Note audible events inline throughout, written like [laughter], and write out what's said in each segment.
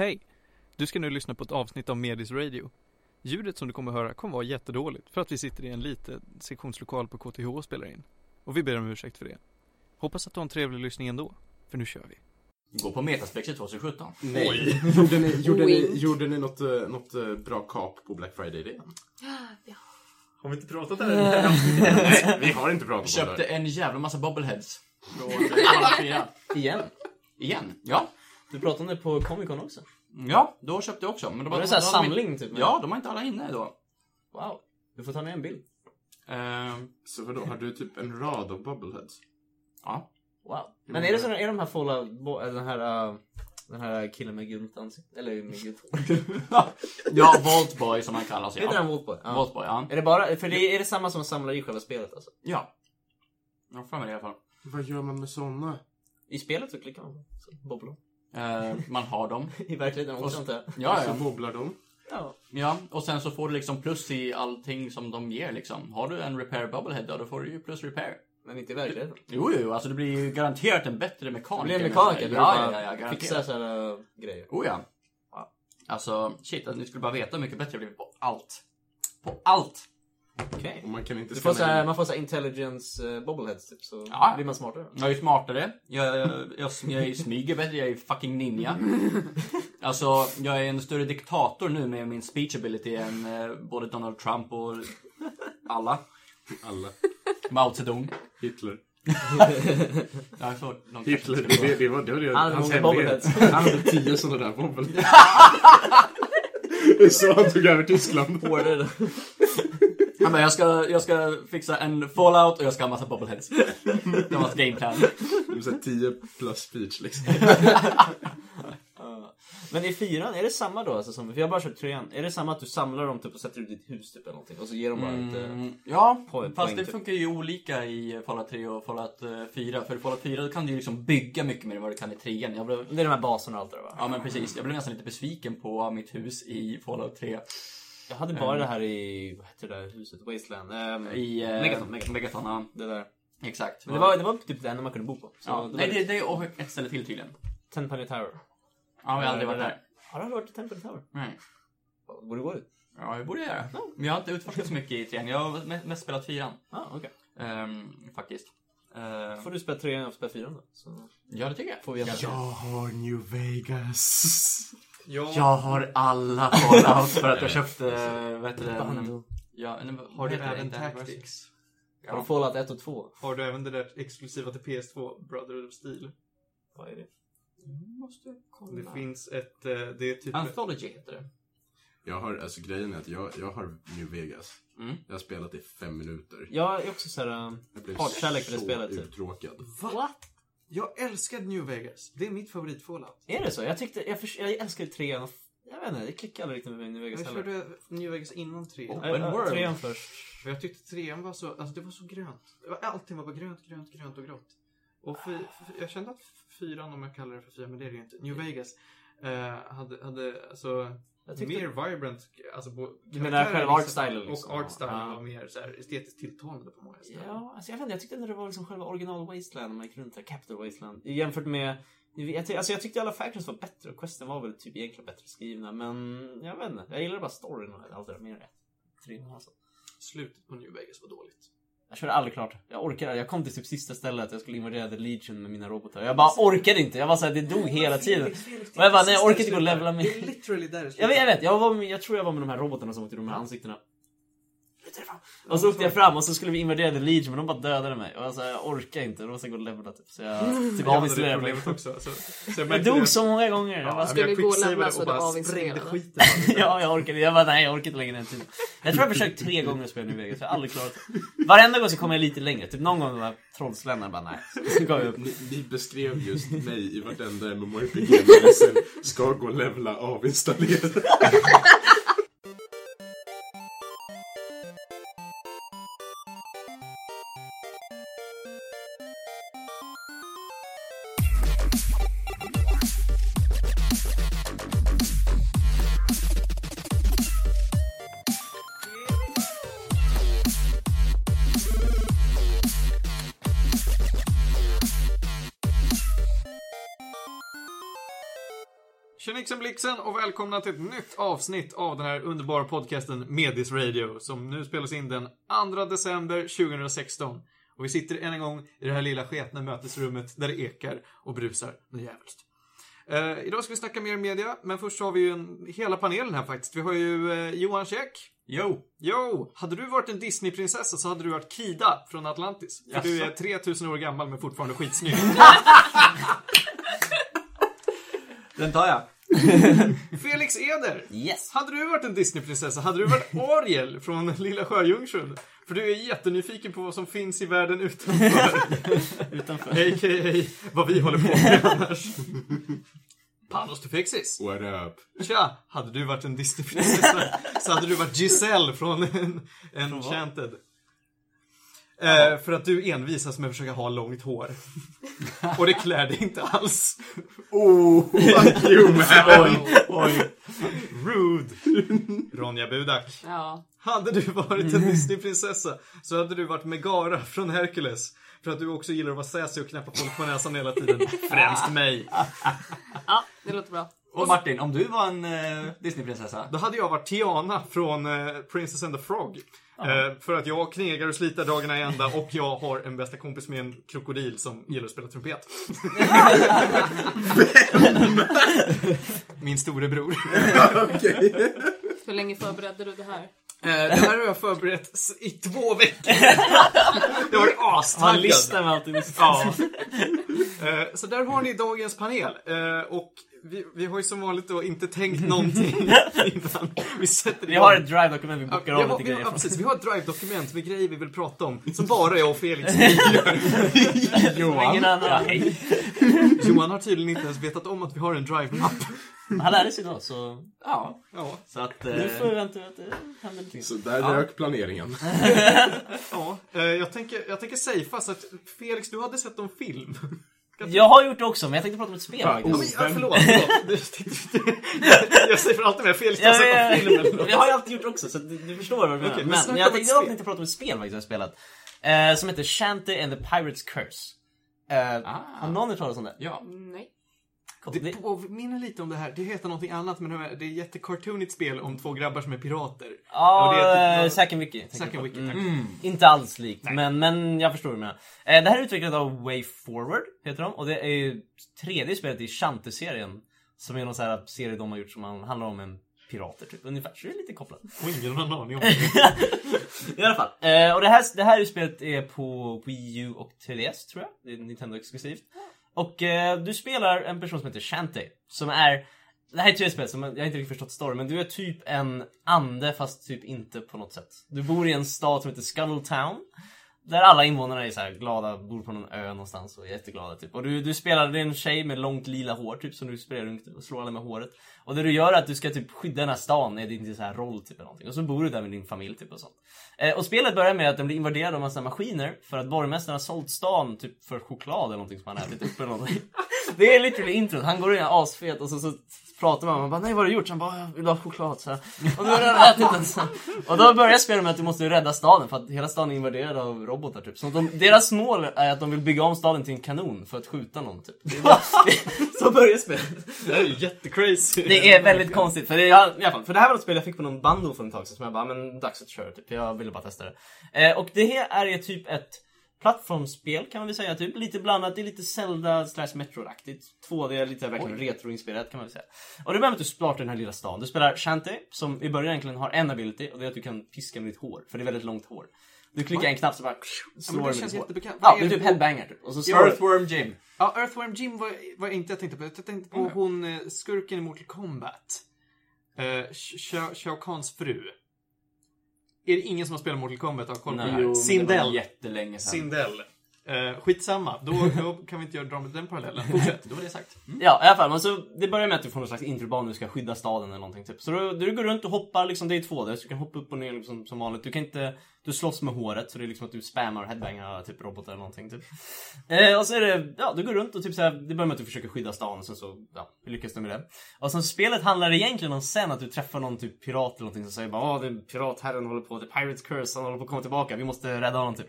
Hej! Du ska nu lyssna på ett avsnitt av Medis Radio. Ljudet som du kommer höra kommer vara jättedåligt för att vi sitter i en liten sektionslokal på KTH och spelar in. Och vi ber om ursäkt för det. Hoppas att du har en trevlig lyssning ändå, för nu kör vi. Gå på Metaspexet 2017. Nej. Gjorde ni, [laughs] gjorde ni, gjorde ni något, eh, något eh, bra kap på Black Friday-idén? Har vi inte pratat där? Nej. Vi har inte pratat om köpte det. en jävla massa bobbleheads. Från. Igen? Igen? Ja. Du pratade om det på Comic Con också. Ja, då köpte jag också. Men då Var det de samling typ? Ja, de har inte alla inne då. Wow. Du får ta med en bild. Ehm, Så vadå, har du typ en rad av bubbleheads? ja. Wow. Men är det så är de här Fallout, äh, den här, äh, den här killen med gult ansikte? Eller med gult [laughs] ja, Voltboy som han kallas. Heter han. Voltboy? Ja. Voltboy, ja. Är det bara, för det är det samma som samlar i själva spelet alltså? Ja. Jag har för mig det i alla fall. Vad gör man med såna? I spelet så klickar man på så bobblar Eh, man har dem. [laughs] I verkligheten också antar jag. Ja, Så ja. wobblar de? Ja. ja. Och sen så får du liksom plus i allting som de ger liksom. Har du en repair bubblehead då, då får du ju plus repair. Men inte i verkligheten. Jo, jo, alltså det blir ju garanterat en bättre mekaniker. Du blir en mekaniker, du Ja, ja, ja, ja, fixar sådana grejer. Oh ja. Alltså, shit, att ni skulle bara veta hur mycket bättre jag blivit på allt. På allt! Okej. Och man kan inte Du får så här, man får så här intelligence uh, bobbleheads typ, så Ja. blir man smartare. Jag är smartare, jag, jag, jag, jag smyger bättre, jag är fucking ninja. [laughs] Alltså, jag är en större diktator nu med min speech ability än eh, både Donald Trump och alla. Alla. Mao Zedong. Hitler. [laughs] Ja, så Hitler, inte det, det, det var, det var det, Han hade hans många hemlighet. bobbleheads. Han hade tio sådana där bobbleheads. [laughs] Det är så han tog över Tyskland. Hårdare då. Han bara, jag ska, jag ska fixa en fallout och jag ska ha massa bobbleheads. Det var hans gameplan. Det är så här tio plus speech liksom. [laughs] Men i fyran, är det samma då? Alltså, som, för jag har bara kört trean. Är det samma att du samlar dem typ och sätter ut ditt hus typ eller någonting? Och så ger de bara lite... Mm, ja, Poäng, fast det typ. funkar ju olika i Fallout 3 och Fallout eh, 4. För i Fallout 4 kan du ju liksom bygga mycket mer än vad du kan i 3 jag blev, Det är de här baserna och allt det där va? Ja men precis, jag blev nästan lite besviken på mitt hus i Fallout 3. Jag hade bara det här i, vad heter det där huset? Wasteland? Um, I eh, Megaton, Megaton. Megaton ja. Det där. Exakt. Men det var, det var typ det enda man kunde bo på. Så ja. det var Nej, det, det är och ett ställe till tydligen. Ten Penny Tower. Ja, jag har aldrig varit det där. Har du varit i Ten Penny Tower? Nej. Borde gå ut? Ja, det borde jag göra. Men jag har inte utforskat så mycket i 3 Jag har mest, mest spelat 4 Ah, okej. Ehm, faktiskt. Ehm, Får du spela trean och spela fyran då? Så ja, det tycker jag. får vi. Jag har New Vegas. Ja. Jag har alla Fallout för att jag köpte, vad heter det? Ja, Har du även. Tactics? Har du Fallout 1 och 2? Har du även det där exklusiva till PS2, Brother of Steel? Vad är det? Måste kolla. Det finns ett, eh, det är typ... Anthology heter det. Jag har, alltså grejen är att jag, jag har New Vegas. Mm. Jag har spelat i fem minuter. Jag är också såhär... Um, Jag blev Hatkärlek för det så spelet, typ. uttråkad. What? Jag älskar New Vegas. Det är mitt favorit Fallout. Är det så? Jag tyckte, jag, förs- jag älskade trean och... Jag vet inte, det klickade aldrig riktigt med New Vegas Jag heller. körde New Vegas innan trean. Open äh, world. Trean först. För jag tyckte trean var så, alltså det var så grönt. Det var, allting var bara grönt, grönt, grönt och grått. Och fy, fy, jag kände att fyran, om jag kallar det för fyran, men det är det ju inte. New Vegas eh, hade, hade alltså Jag tyckte- mer vibrant, alltså på Du menar själva liksom, artstylen liksom? Och artstylen Ja. var mer så här estetiskt tilltalande på många ställen. Ja, alltså jag vet inte, jag tyckte ändå det var liksom själva original Wasteland, man gick runt där, Capital Wasteland. Jämfört med... Jag, ty- alltså jag tyckte alla factions var bättre och questen var väl typ egentligen bättre skrivna, men jag vet inte. Jag gillade bara storyn och allt det där mer än alltså. Slutet på New Vegas var dåligt. Jag körde aldrig klart. Jag orkade Jag kom till typ sista stället, jag skulle invadera The Legion med mina robotar. Jag bara orkade inte. Jag var såhär, det dog hela tiden. Och jag bara, nej jag orkar inte gå och levla Det är med. literally där det Jag vet, jag vet. Jag, var med, jag tror jag var med de här robotarna som åkte runt med ansiktena. Och så åkte jag fram och så skulle vi invadera The Legion men de bara dödade mig. Och jag, sa, jag orkar inte, måste jag gå och levla typ. Så jag [laughs] typ Jag avinstallerade mig. problemet också. Så, så Jag märkte dog det. så många gånger. Jag bara, Ja, Skulle jag gå och lämna så du avinstallerade. skiten. [laughs] ja, jag orkade. Jag bara, nej jag orkar inte längre än tiden. Jag tror jag försökt tre gånger att spela New Vegas, jag har aldrig klarat det. Varenda gång så kommer jag lite längre. Typ någon gång de här trollsländarna bara, nej. Så gav jag upp. Ni, ni beskrev just mig i vartenda MMORPG när jag sen ska gå och levla avinstallera. [laughs] välkomna till ett nytt avsnitt av den här underbara podcasten Medis Radio som nu spelas in den 2 december 2016. Och vi sitter än en gång i det här lilla sketna mötesrummet där det ekar och brusar något djävulskt. Eh, idag ska vi snacka mer media, men först har vi ju en, hela panelen här faktiskt. Vi har ju eh, Johan Käck. Jo! Jo! Hade du varit en Disneyprinsessa så hade du varit Kida från Atlantis. För du är 3000 år gammal men fortfarande skitsnygg. [laughs] [laughs] Den tar jag. [laughs] Felix Eder! Yes! Hade du varit en Disneyprinsessa, hade du varit Ariel från Lilla Sjöjungfrun? För du är jättenyfiken på vad som finns i världen utanför. [laughs] Utanför. A.k.a. vad vi håller på med annars. Panos Tufexis. What up? Tja! Hade du varit en Disneyprinsessa så hade du varit Giselle från en, Enchanted. Eh, för att du envisas med att försöka ha långt hår. Och det klär dig inte alls. Oh, fuck [laughs] you man! Oj. Rude. Ronja Budak. Ja. Hade du varit en Disneyprinsessa så hade du varit Megara från Hercules. För att du också gillar att vara sassy och knäppa folk på näsan hela tiden. Främst mig. ja, det låter bra. Och Martin, om du var en uh, Disneyprinsessa? Då hade jag varit Tiana från eh, Princess and the Frog. Eh, för att jag knegar och sliter dagarna i ända och jag har en bästa kompis med en krokodil som gillar att spela trumpet. [laughs] Min storebror. Okej. [laughs] Hur länge förberedde du det här? Eh, det här har jag förberett s- i två veckor. Jag har varit Har en astaggad. lista med allt du visste. Ja. Eh, Så där har ni dagens panel. Eh, Och vi, vi har ju som vanligt då inte tänkt någonting [laughs] innan vi sätter Vi har ett drive-dokument vi Ja, bockar vi av har, lite vi, har, grejer ja, precis, vi har ett drive-dokument med grejer vi vill prata om, som bara jag och Felix [laughs] Johan. Ingen annan. [laughs] Johan har tydligen inte ens vetat om att vi har en drive-mapp. Han lärde sig idag så... Ja. Ja, Så att... Nu förväntar vi att det händer någonting. Så där rök planeringen. ja. Eh, Jag tänker, jag tänker safea så att Felix, du hade sett en film. Jag har gjort det också, men jag tänkte prata om ett spel Ja, men, ja, förlåt, [laughs] förlåt. Jag säger för alltid med du har Ja, ja, jag har ju alltid gjort också, så du, du förstår vad jag menar. Okej, men men jag tänkte, jag spel. tänkte prata om ett spel faktiskt jag har spelat. Eh, som heter Shanty and the Pirate's Curse. Eh, Ah. Har någon hört talas om det? Ja. Nej. Det påminner lite om det här, det heter någonting annat men det är- ett jättecartoonigt spel om två grabbar som är pirater. Ja, eh, typ- Zack and Wiki. and Mm. tack. Inte alls likt, men, men jag förstår vad du menar. Eh, det här är utvecklat av Way Forward, heter de. Och det är ju tredje spelet i Shanty-serien. Som är någon sån här serie de har gjort som handlar om en pirater typ. Ungefär, så det är lite kopplat. Och ingen har en aning om det. [laughs] I alla fall. Eh, och det här, det här spelet är på Wii U och 3DS tror jag. Det är Nintendo exklusivt. Och eh, du spelar en person som heter Shanty. Som är... Det här är ett spel som jag har inte riktigt förstått storyn, men du är typ en ande fast typ inte på något sätt. Du bor i en stad som heter Scuttle Town. Där alla invånare är så här glada, bor på någon ö någonstans och är jätteglada typ. Och du, du spelar, det är en tjej med långt lila hår typ som du spelar runt och slår alla med håret. Och det du gör är att du ska typ skydda den här stan, är din så här roll typ eller någonting. Och så bor du där med din familj typ och sånt. Eh, och spelet börjar med att den blir invaderad av massa maskiner för att borgmästaren har sålt stan typ för choklad eller någonting som han ätit upp eller någonting. [laughs] Det är literally introt, han går in asfet och så, så pratar man, man bara nej vad har du gjort? Så han bara, jag vill ha choklad så här. Och då har han ätit den så. Och då börjar spelet med att du måste rädda staden för att hela staden är invaderad av robotar typ. Så de, deras mål är att de vill bygga om staden till en kanon för att skjuta någon typ. Det är bara, [laughs] så börjar spelet. Det här är ju jättecrazy. Det är väldigt konstigt, för det, är, i alla fall, för det här var ett spel jag fick på någon bando för en tag sedan som jag bara, men dags att köra typ. Jag ville bara testa det. Eh, och det här är typ ett plattformsspel kan man väl säga, typ. Lite blandat, det är lite Zelda slash Metroid-aktigt. 2D, lite verkligen retroinspirerat kan man väl säga. Och det börjar med att du startar den här lilla stan. Du spelar Shanty, som i början egentligen har en ability, och det är att du kan piska med ditt hår, för det är väldigt långt hår. Du klickar en knapp så bara Ja, slår men du det med känns jättebekant. Ja, det typ headbanger typ. Och så. Earthworm Jim. Ja, Earthworm Jim var, var inte jag tänkte på. Jag tänkte på hon eh, skurken i Mortal Kombat. Uh, Shao Shao Kahns fru. Är det ingen som har spelat Mortal Kombat och har koll på Nej. det här? Jo, men det var Sindel. jättelänge sedan. Sindel. Eh, skitsamma, då, då kan vi inte göra dra med den parallellen. Fortsätt. Då var det sagt. Mm. Ja, i alla fall. Men så, det börjar med att du får någon slags introbana, du ska skydda staden eller någonting typ. Så du, du går runt och hoppar, liksom, det är två där, så du kan hoppa upp och ner liksom, som vanligt. Du kan inte, du slåss med håret, så det är liksom att du spammar och headbangar typ robotar eller någonting typ. Eh, och så är det, ja, du går runt och typ såhär, det börjar med att du försöker skydda staden, och sen så, ja, lyckas du med det? Och sen spelet handlar egentligen om sen att du träffar någon typ pirat eller någonting som säger bara åh, den piratherren håller på, the pirate's curse, han håller på att komma tillbaka, vi måste rädda honom typ.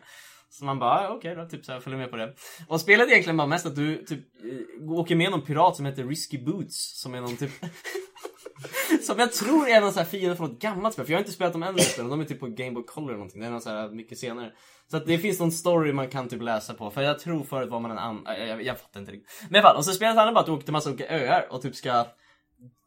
Så man bara, ah, okej då, typ så här, följer med på det. Och spelet är egentligen bara mest att du typ eh, åker med någon pirat som heter Risky Boots, som är någon typ [laughs] Som jag tror är någon sån här fiende från ett gammalt spel, för jag har inte spelat de äldre spelen, de är typ på Game Boy Color eller någonting, det är någon så här mycket senare. Så att det finns någon story man kan typ läsa på, för jag tror förut var man en annan, jag, jag, jag fattar inte riktigt. Men i fall, och så spelet handlar bara att du åker till massa olika öar och typ ska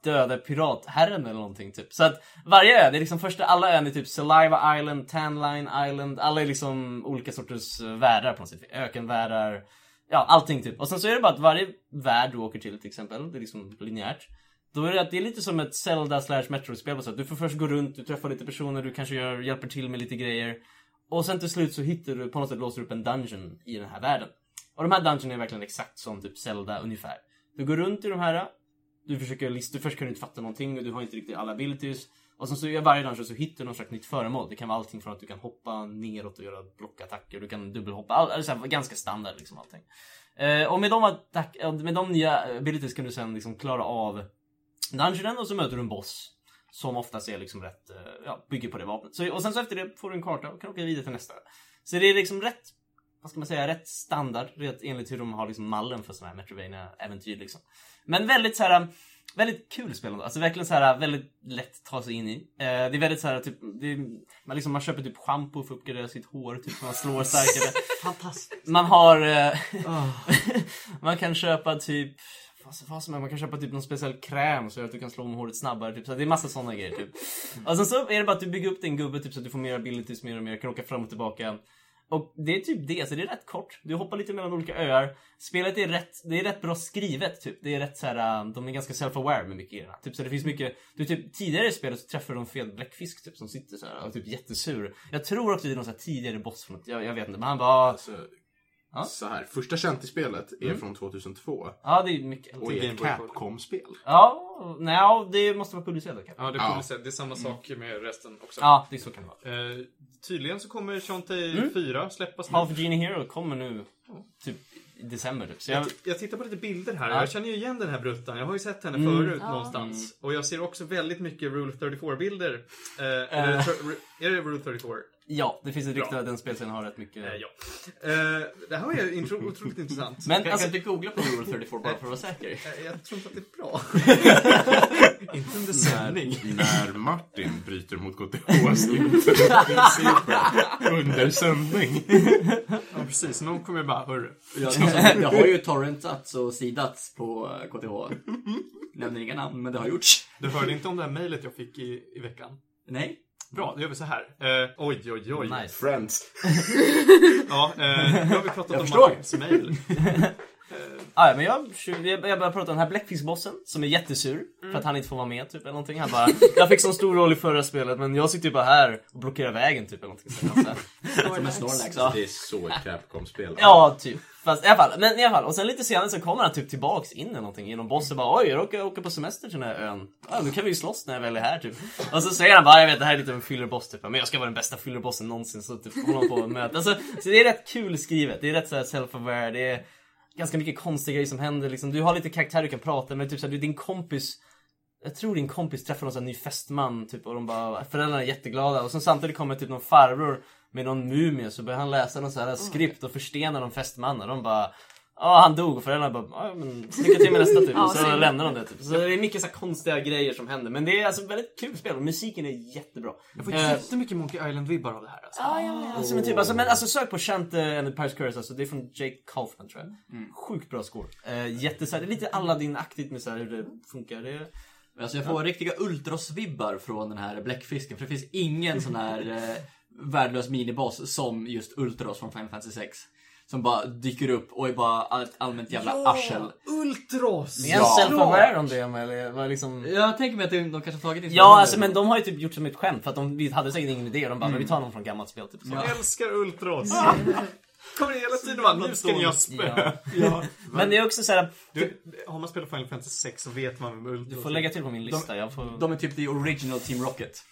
döda piratherren eller någonting typ. Så att varje ö, det är liksom första, alla ön är typ Saliva Island, Tanline Island, alla är liksom olika sorters världar på något sätt. Ökenvärldar, ja allting typ. Och sen så är det bara att varje värld du åker till till exempel, det är liksom linjärt. Då är det att det är lite som ett Zelda slash Metro-spel på så att du får först gå runt, du träffar lite personer, du kanske gör, hjälper till med lite grejer. Och sen till slut så hittar du, på något sätt låser upp en dungeon i den här världen. Och de här dungeon är verkligen exakt som typ Zelda ungefär. Du går runt i de här, du försöker lista, först kan du inte fatta någonting och du har inte riktigt alla abilities. Och sen så i varje dungeon så hittar du något slags nytt föremål. Det kan vara allting från att du kan hoppa neråt och göra blockattacker, du kan dubbelhoppa, all, alltså ganska standard liksom allting. Eh, och med de, attack, med de nya abilities kan du sen liksom klara av dungeonen och så möter du en boss. Som oftast är liksom rätt, eh, ja, bygger på det vapnet. Så, och sen så efter det får du en karta och kan åka vidare till nästa. Så det är liksom rätt, vad ska man säga, rätt standard. Rätt enligt hur de har liksom mallen för sådana här Metrovania äventyr liksom. Men väldigt så här. Väldigt kul spel ändå. Alltså verkligen så här väldigt lätt att ta sig in i. Eh, det är väldigt så här typ, det är, man, liksom, man köper typ shampoo för att uppgradera sitt hår, typ man slår starkare. [laughs] Fantastiskt. Man har, eh, [laughs] man kan köpa typ vad vad som är, man kan köpa typ någon speciell kräm så att du kan slå om håret snabbare. Typ. Så det är massa sådana grejer. Typ. [laughs] Och sen så är det bara att du bygger upp din gubbe typ, så att du får mer abilities mer och mer, kan åka fram och tillbaka. Och det är typ det, så det är rätt kort. Du hoppar lite mellan olika öar. Spelet är rätt, det är rätt bra skrivet typ. Det är rätt så här, de är ganska self-aware med mycket grejerna. Typ så det finns mycket, du typ tidigare i spelet så träffar du en fel bläckfisk typ som sitter så här och typ jättesur. Jag tror också det är någon så här tidigare boss från något, jag, jag vet inte, men han bara, Alltså, Ja. Så här, första Shanty-spelet är Mm. från 2002 ja det är mycket. och är ett. Capcom-spel. Ja, nej, ja, det måste vara publicerat. Ja, det vi se. Det är samma sak med resten också. Ja, det är så kan det vara. Eh, tydligen så kommer Shantae Mm. 4 släppas nu. Half Genie Hero kommer nu typ i december typ. Så jag, Jag, jag tittar på lite bilder här. Ja. Jag känner ju igen den här bruttan. Jag har ju sett henne Mm. förut Ja. någonstans. Och jag ser också väldigt mycket Rule 34-bilder. Eh, eller, tr- är det Rule 34? ja, det finns ett rykte att den spelserien har rätt mycket... Eh, ja. Eh, det här var ju intro- otroligt intressant. Men Kan, alltså, kan du googla på Rule 34 bara för att vara säker? Eh, jag tror inte att det är bra. [laughs] inte under sändning. När Martin bryter mot KTHs principer under sändning. Ja, precis. Någon kommer bara, hörru. Jag, [laughs] alltså, jag har ju torrentats och sidats på eh, KTH. Nämner inga namn, men det har gjorts. Du hörde inte om det här mejlet jag fick i, i veckan? Nej. Bra, då gör vi så här. Eh, oj, oj, oj. nice. Friends. [laughs] Ja, eh, nu har vi pratat Jag om förstår. Martins [laughs] mejl. Ah, ja, men jag, jag, började prata om den här bläckfiskbossen som är jättesur för att han inte får vara med typ eller någonting. Han bara, [laughs] jag fick sån stor roll i förra spelet men jag sitter ju bara här och blockerar vägen typ eller någonting. [laughs] Som en Snorlax. Det är så ett Capcom-spel. Ja, typ. Fast i alla fall, men i alla fall. Och sen lite senare så kommer han typ tillbaks in eller någonting genom bossen bara oj, jag råkar åka på semester till den här ön. Ja, nu kan vi ju slåss när jag väl är här typ. Och så säger han bara, jag vet det här är lite av en fillerboss typ. Men jag ska vara den bästa fillerbossen någonsin. Så typ håller han på att möta. Alltså, så det är rätt kul skrivet. Det är rätt så här self-aware. Det är ganska mycket konstiga grejer som händer liksom. Du har lite karaktär du kan prata med. Typ så här, du, din kompis jag tror din kompis träffar någon sån ny fästman typ och de bara, föräldrarna är jätteglada och sen samtidigt kommer typ någon farbror med någon mumie så börjar han läsa någon sån här skript och förstenar någon fästman och de bara Ja han dog och föräldrarna bara ja men lycka till med nästa typ [laughs] Ja, och så lämnar de det typ. Så det är mycket så här konstiga grejer som händer men det är alltså väldigt kul spel och musiken är jättebra. Jag får Eh, jättemycket Monkey Island-vibbar av det här alltså. Ja, jag med. Alltså men typ, alltså, men alltså sök på Shant uh, and the Pirates Curse, alltså det är från Jake Kaufman tror jag. Mm. Sjukt bra score. Uh, jätteså här, det är lite Aladdin-aktigt med så här, hur det funkar. Det är... Alltså jag får riktiga Ultros-vibbar från den här bläckfisken. För det finns ingen sån här eh, värdelös miniboss som just Ultros från Final Fantasy 6. Som bara dyker upp och är bara ett allmänt jävla arsel. Ultros! Är han self-aware om det eller? Var liksom... Jag tänker mig att de, de kanske har tagit Ja, alltså men de har ju typ gjort som ett skämt för att de vi hade säkert ingen idé och de bara, men vi tar någon från gammalt spel typ. Så. Jag älskar Ultros. [laughs] Kommer hela tiden bara, nu ska ni ha spö. Ja. Men det är också såhär, Du, har man spelat Final Fantasy 6 så vet man vem Ultros du får lägga till på min lista. Jag får... De är typ the original Team Rocket.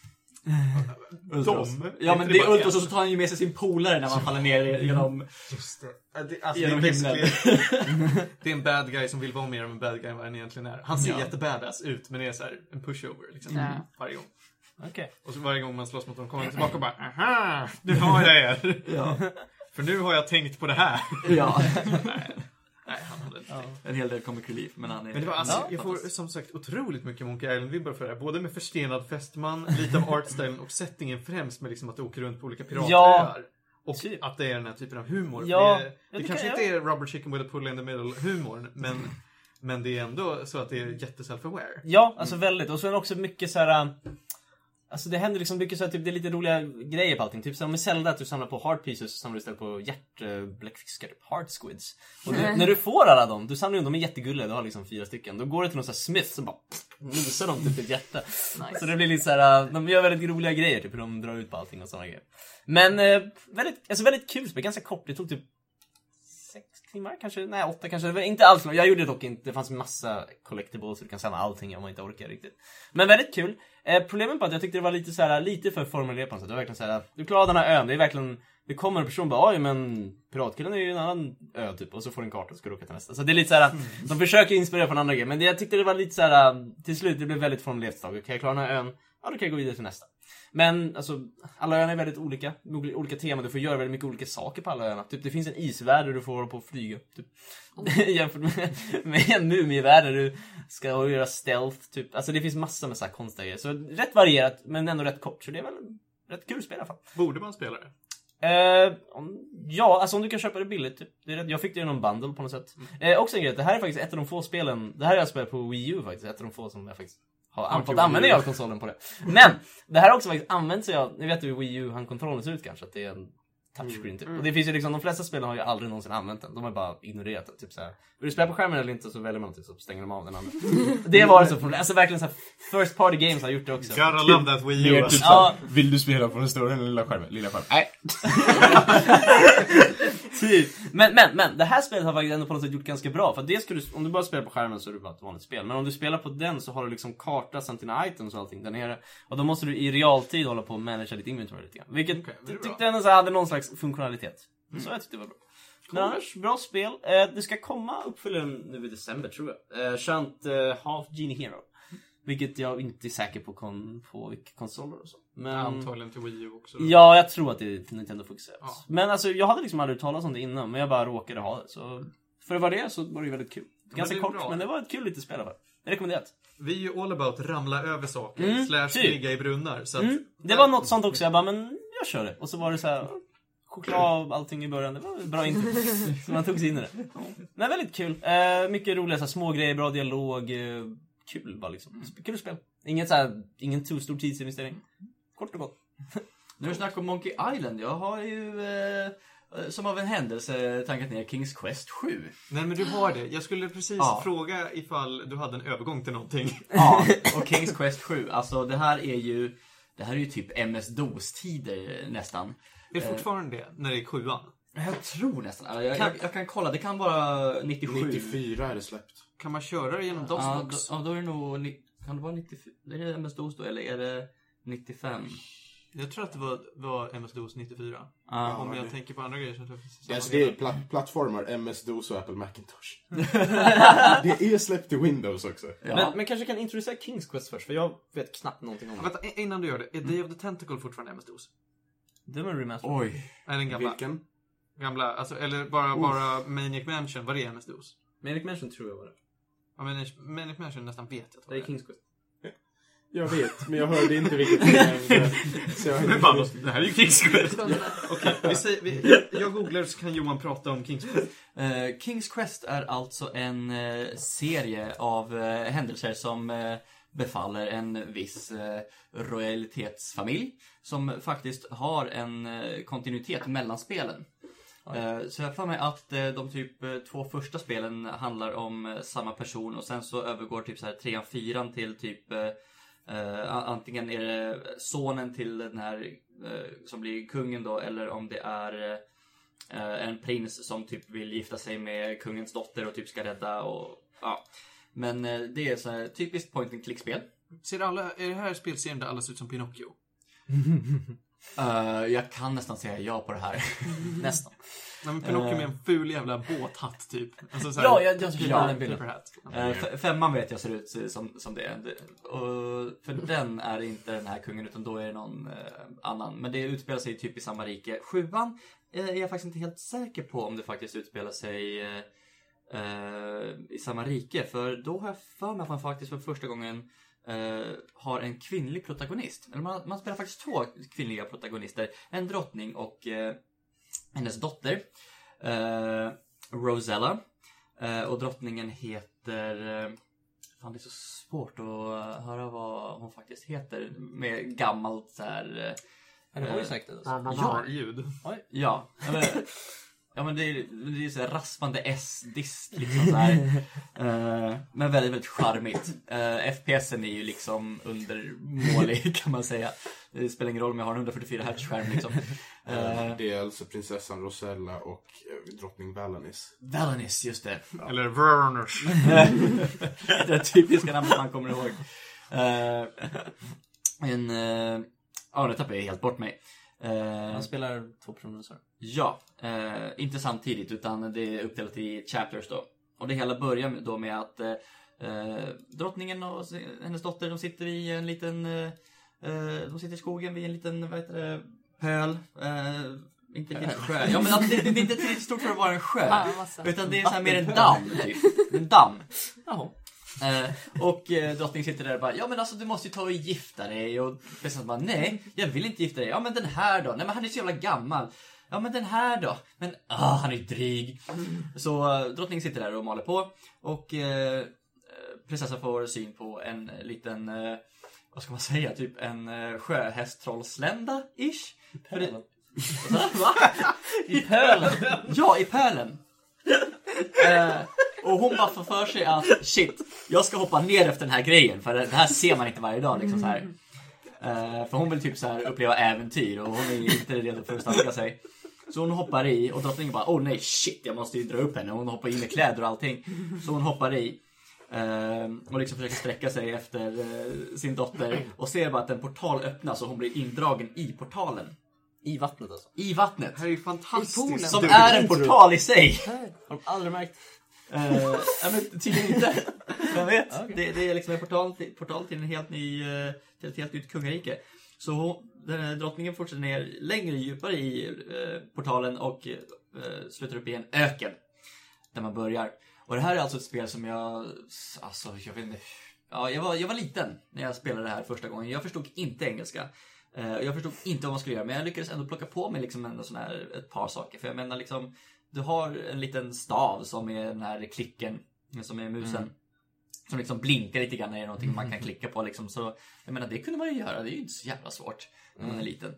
Dem? Ja men det är Ultros och så tar han ju med sig sin polare när man faller ner genom... Just det. Ja, det, alltså, det, är Genom [laughs] det är en bad guy som vill vara mer av en bad guy än vad han egentligen är. Han ser Ja. jättebadass ut, men det är så här en pushover liksom. Ja. Varje gång. Okej. Och så varje gång man slåss mot honom kommer han tillbaka och bara Aha! Nu har jag er! Ja. För nu har jag tänkt på det här. Ja. [laughs] Nej, han hade inte tänkt. En hel del comic relief, men han är... Men det var alltså, Ja, jag får som sagt otroligt mycket Monkey Island-vibbar för det här. Både med förstenad fästman, lite av artstylen och settingen främst med liksom att du åker runt på olika piratöar. Ja. Och Typ. att det är den här typen av humor. Ja, det, ja, det, det kanske kan inte är rubber chicken with a pull in the middle humorn, men, men det är ändå så att det är jätte self-aware. Ja, alltså väldigt. Och sen också mycket så här. Alltså det händer liksom mycket så här, typ, det är lite roliga grejer på allting. Typ som med Zelda, att du samlar på heart pieces så samlar du istället på hjärtbläckfiskar, typ heart squids. Och du, när du får alla dem, du samlar ju dem, de är jättegulliga, du har liksom fyra stycken. Då går du till någon sån här smith som bara nosar dem typ ett hjärta. Så det blir lite så här, äh, de gör väldigt roliga grejer, typ hur de drar ut på allting och såna grejer. Men eh, väldigt, alltså väldigt kul spel, ganska kort. Det tog typ timmar kanske? Nej, åtta kanske. Inte alls Jag gjorde det dock inte. Det fanns massa collectibles så du kan samla allting om man inte orkar riktigt. Men väldigt kul. Eh, problemet var att jag tyckte det var lite så här, lite för formulerat på något sätt. Det var verkligen så här, du klarar den här ön. Det är verkligen, det kommer en person och bara oj men Piratkillen är ju en annan ö typ. Och så får du en karta och ska du åka till nästa. Så det är lite så här, de försöker inspirera från andra grejer. Men det, jag tyckte det var lite så här, till slut det blev väldigt formulerat. ett tag. Okej, jag klarar den här ön. Ja, då kan jag gå vidare till nästa. Men alltså, alla öarna är väldigt olika. Olika teman. Du får göra väldigt mycket olika saker på alla öarna. Typ, det finns en isvärld där du får hålla på och flyga. Typ. [laughs] Jämfört med, med en mumivärld där du ska göra stealth. Typ. Alltså det finns massor med så här konstiga grejer. Så rätt varierat, men ändå rätt kort. Så det är väl rätt kul spel i alla fall. Borde man spela det? Eh, om, ja, alltså om du kan köpa det billigt. Typ. Det rätt, jag fick det i någon bundle på något sätt. Eh, också en grej, det här är faktiskt ett av de få spelen, det här har jag spelat på Wii U faktiskt, ett av de få som jag faktiskt har an- fått användning av konsolen på det. Men, det här har också faktiskt använt sig av, ni vet hur Wii U-handkontrollen ser ut kanske, att det är en touchscreen typ. Och det finns ju liksom, de flesta spelen har ju aldrig någonsin använt den, de har bara ignorerat den. Typ såhär, vill du spela på skärmen eller inte så väljer man typ så stänger de av den andra. [laughs] det var så problem, alltså verkligen såhär, first party games har gjort det också. Gotta love that Wii U. Mer alltså. typ Ja. vill du spela på den stora eller lilla skärmen? Lilla skärmen. Nej. [laughs] Typ. Men, men, men, det här spelet har faktiskt ändå på något sätt gjort ganska bra. För det du, om du bara spelar på skärmen så är det bara ett vanligt spel. Men om du spelar på den så har du liksom karta samt dina items och allting där nere. Och då måste du i realtid hålla på och managera ditt inventory lite grann. Vilket jag bra. tyckte ändå hade någon slags funktionalitet. Så jag tyckte det var bra. Men annars, bra spel. Eh, det ska komma uppföljaren nu i december tror jag. Eh, Shunt eh, Half Genie Hero. Vilket jag inte är säker på, kon, på vilka konsoler och så. Men... Antagligen till Wii U också. Ja, jag tror att det är Nintendo fokuserat. Ja. Men alltså, jag hade liksom aldrig talat om det innan, men jag bara råkade ha det. Så för vad det är så var det väldigt kul. Ganska är kort, bra. men det var ett kul litet spel i alla fall. Rekommenderat. Vi är ju all about ramla över saker, Mm, slash typ. ligga i brunnar. Så att, Mm. Det var något sånt också, jag bara, men jag kör det. Och så var det så här choklad och allting i början. Det var bra intro. så man tog sig in i det. Men väldigt kul. Eh, mycket roliga så här, små grejer, bra dialog. Eh, kul bara liksom. Kul spel. Inget så här, ingen too stor tidsinvestering. Kort och gott. Nu är det snack om Monkey Island. Jag har ju eh, som av en händelse tankat ner Kings Quest 7. Nej men du har det. Jag skulle precis Ja. fråga ifall du hade en övergång till någonting. [laughs] Ja, och Kings Quest 7. Alltså det här är ju det här är ju typ MS-DOS-tider nästan. Är det fortfarande det? När det är sjuan? Jag tror nästan. Jag, jag, jag kan kolla, det kan vara 97. 94 är det släppt. Kan man köra det genom Ja, då, DOSBox? ja, då är det nog... Kan det vara 94? Är det MS-DOS då, eller är det 95? Jag tror att det var, var MS-DOS 94. Ja. Om jag det- tänker på andra grejer så jag Alltså det är pla plattformar, MS-DOS och Apple Macintosh. [laughs] det är släppt till Windows också. Ja. Men, men kanske kan introducera Kings Quest först, för jag vet knappt någonting om Ja, det. Vänta, i- innan du gör det. Är Day of the Tentacle fortfarande MS-DOS? Det var en remaster. Oj. Är den gamla? Vilken? Gamla, alltså, eller bara, bara Maniac Mansion, var det MS-DOS? Manic Mansion tror jag var det. Ja, Maniac, Maniac Mansion nästan vet jag Det är Kings Quest. Jag vet, men jag hörde inte vilket. Så jag har inte... det här är ju Kings Quest. Okej, vi säger, vi, jag, jag googlar så kan Johan prata om Kings Quest. Eh, Kings Quest är alltså en eh, serie av eh, händelser som eh, befaller en viss eh, royalitetsfamilj som faktiskt har en eh, kontinuitet mellan spelen. Eh, så jag för mig att eh, de typ två första spelen handlar om samma person och sen så övergår typ så här trean, fyran till typ a- antingen är det sonen till den här eh, som blir kungen då eller om det är Eh, en prins som typ vill gifta sig med kungens dotter och typ ska rädda och ja. Men eh, det är så här typiskt point and click-spel. Ser alla, är det här spelserien där alla ser ut som Pinocchio? [laughs] Eh, jag kan nästan säga ja på det här. [laughs] Nästan. Nej, men Pinocchio Eh. med en ful jävla båthatt typ. Alltså, så här, Ja, jag, jag Ja, den bilden. Eh, femman vet jag ser ut som, som det. Och för den är inte den här kungen utan då är det någon eh, annan. Men det utspelar sig typ i samma rike. Sjuan eh, är jag faktiskt inte helt säker på om det faktiskt utspelar sig eh, eh, i samma rike. För då har jag för mig att man faktiskt för första gången eh, har en kvinnlig protagonist. Eller man, man spelar faktiskt två kvinnliga protagonister. En drottning och eh, hennes dotter. Eh, Rosella. Eh, och drottningen heter... Eh, fan, det är så svårt att höra vad hon faktiskt heter. Med gammalt så här... Ja, det säkert det. Alltså. Ja, ljud. Ja, ja, men, ja, men det är, det är så här raspande S-dist liksom så här. [laughs] Eh, men väldigt, väldigt charmigt. Uh, FPSen är ju liksom undermålig [laughs] kan man säga. Det spelar ingen roll om jag har en 144 Hz skärm liksom. Uh, Det är alltså prinsessan Rosella och eh, drottning Valanis. Valanis, just det. Eller Verners. [laughs] det är typiska namnet man kommer ihåg. Uh, en... Uh, ja, nu tappade jag helt bort mig. Uh, Han spelar två personer så. Ja, eh, inte samtidigt utan det är uppdelat i chapters då. Och det hela börjar med- då med att eh, eh, drottningen och hennes dotter de sitter i en liten, eh, eh, de sitter i skogen vid en liten, vad heter det, pöl. Eh, inte riktigt sjö. Ja men alltså, det, det, det är inte tillräckligt stort för att vara en sjö. Massa. Utan det är så här mer en damm typ. En damm. Jaha. Eh, och eh, drottningen sitter där och bara, ja men alltså du måste ju ta och gifta dig. Och prinsessan bara, nej, jag vill inte gifta dig. Ja men den här då? Nej men han är så jävla gammal. Ja men den här då? Men ah, han är ju dryg. Så eh, drottningen sitter där och maler på. Och eh, prinsessan får syn på en liten, eh, vad ska man säga, typ en eh, sjöhästtrollslända-ish. För det- Va? I pölen? Ja, i pölen. Eh, och hon bara får för sig att shit, jag ska hoppa ner efter den här grejen för det här ser man inte varje dag liksom så här. Eh, för hon vill typ så här uppleva äventyr och hon är inte redo för att stacka sig. Så hon hoppar i och drottningen bara oh nej shit jag måste ju dra upp henne. Hon hoppar in med kläder och allting. Så hon hoppar i. eh, och liksom försöker sträcka sig efter eh, sin dotter och ser bara att en portal öppnas och hon blir indragen i portalen. I vattnet alltså. I vattnet. Det här är ju fantastiskt. Som är en portal i sig. Har de aldrig märkt? Uh, ja, men tydligen inte. [laughs] Vem vet? Det, det är liksom en portal till, portal till, en helt ny, eh, till ett helt nytt kungarike. Så den här drottningen fortsätter ner längre djupare i eh, portalen och eh, slutar upp i en öken. Där man börjar. Och det här är alltså ett spel som jag, alltså jag vet inte. Ja, jag var, jag var liten när jag spelade det här första gången. Jag förstod inte engelska. Eh, jag förstod inte vad man skulle göra, men jag lyckades ändå plocka på mig liksom ändå sån här, ett par saker. För jag menar liksom, du har en liten stav som är den här klicken, som är musen. Mm. Som liksom blinkar lite grann när det är någonting man kan klicka på liksom. Så jag menar, det kunde man ju göra. Det är ju inte så jävla svårt när man är liten.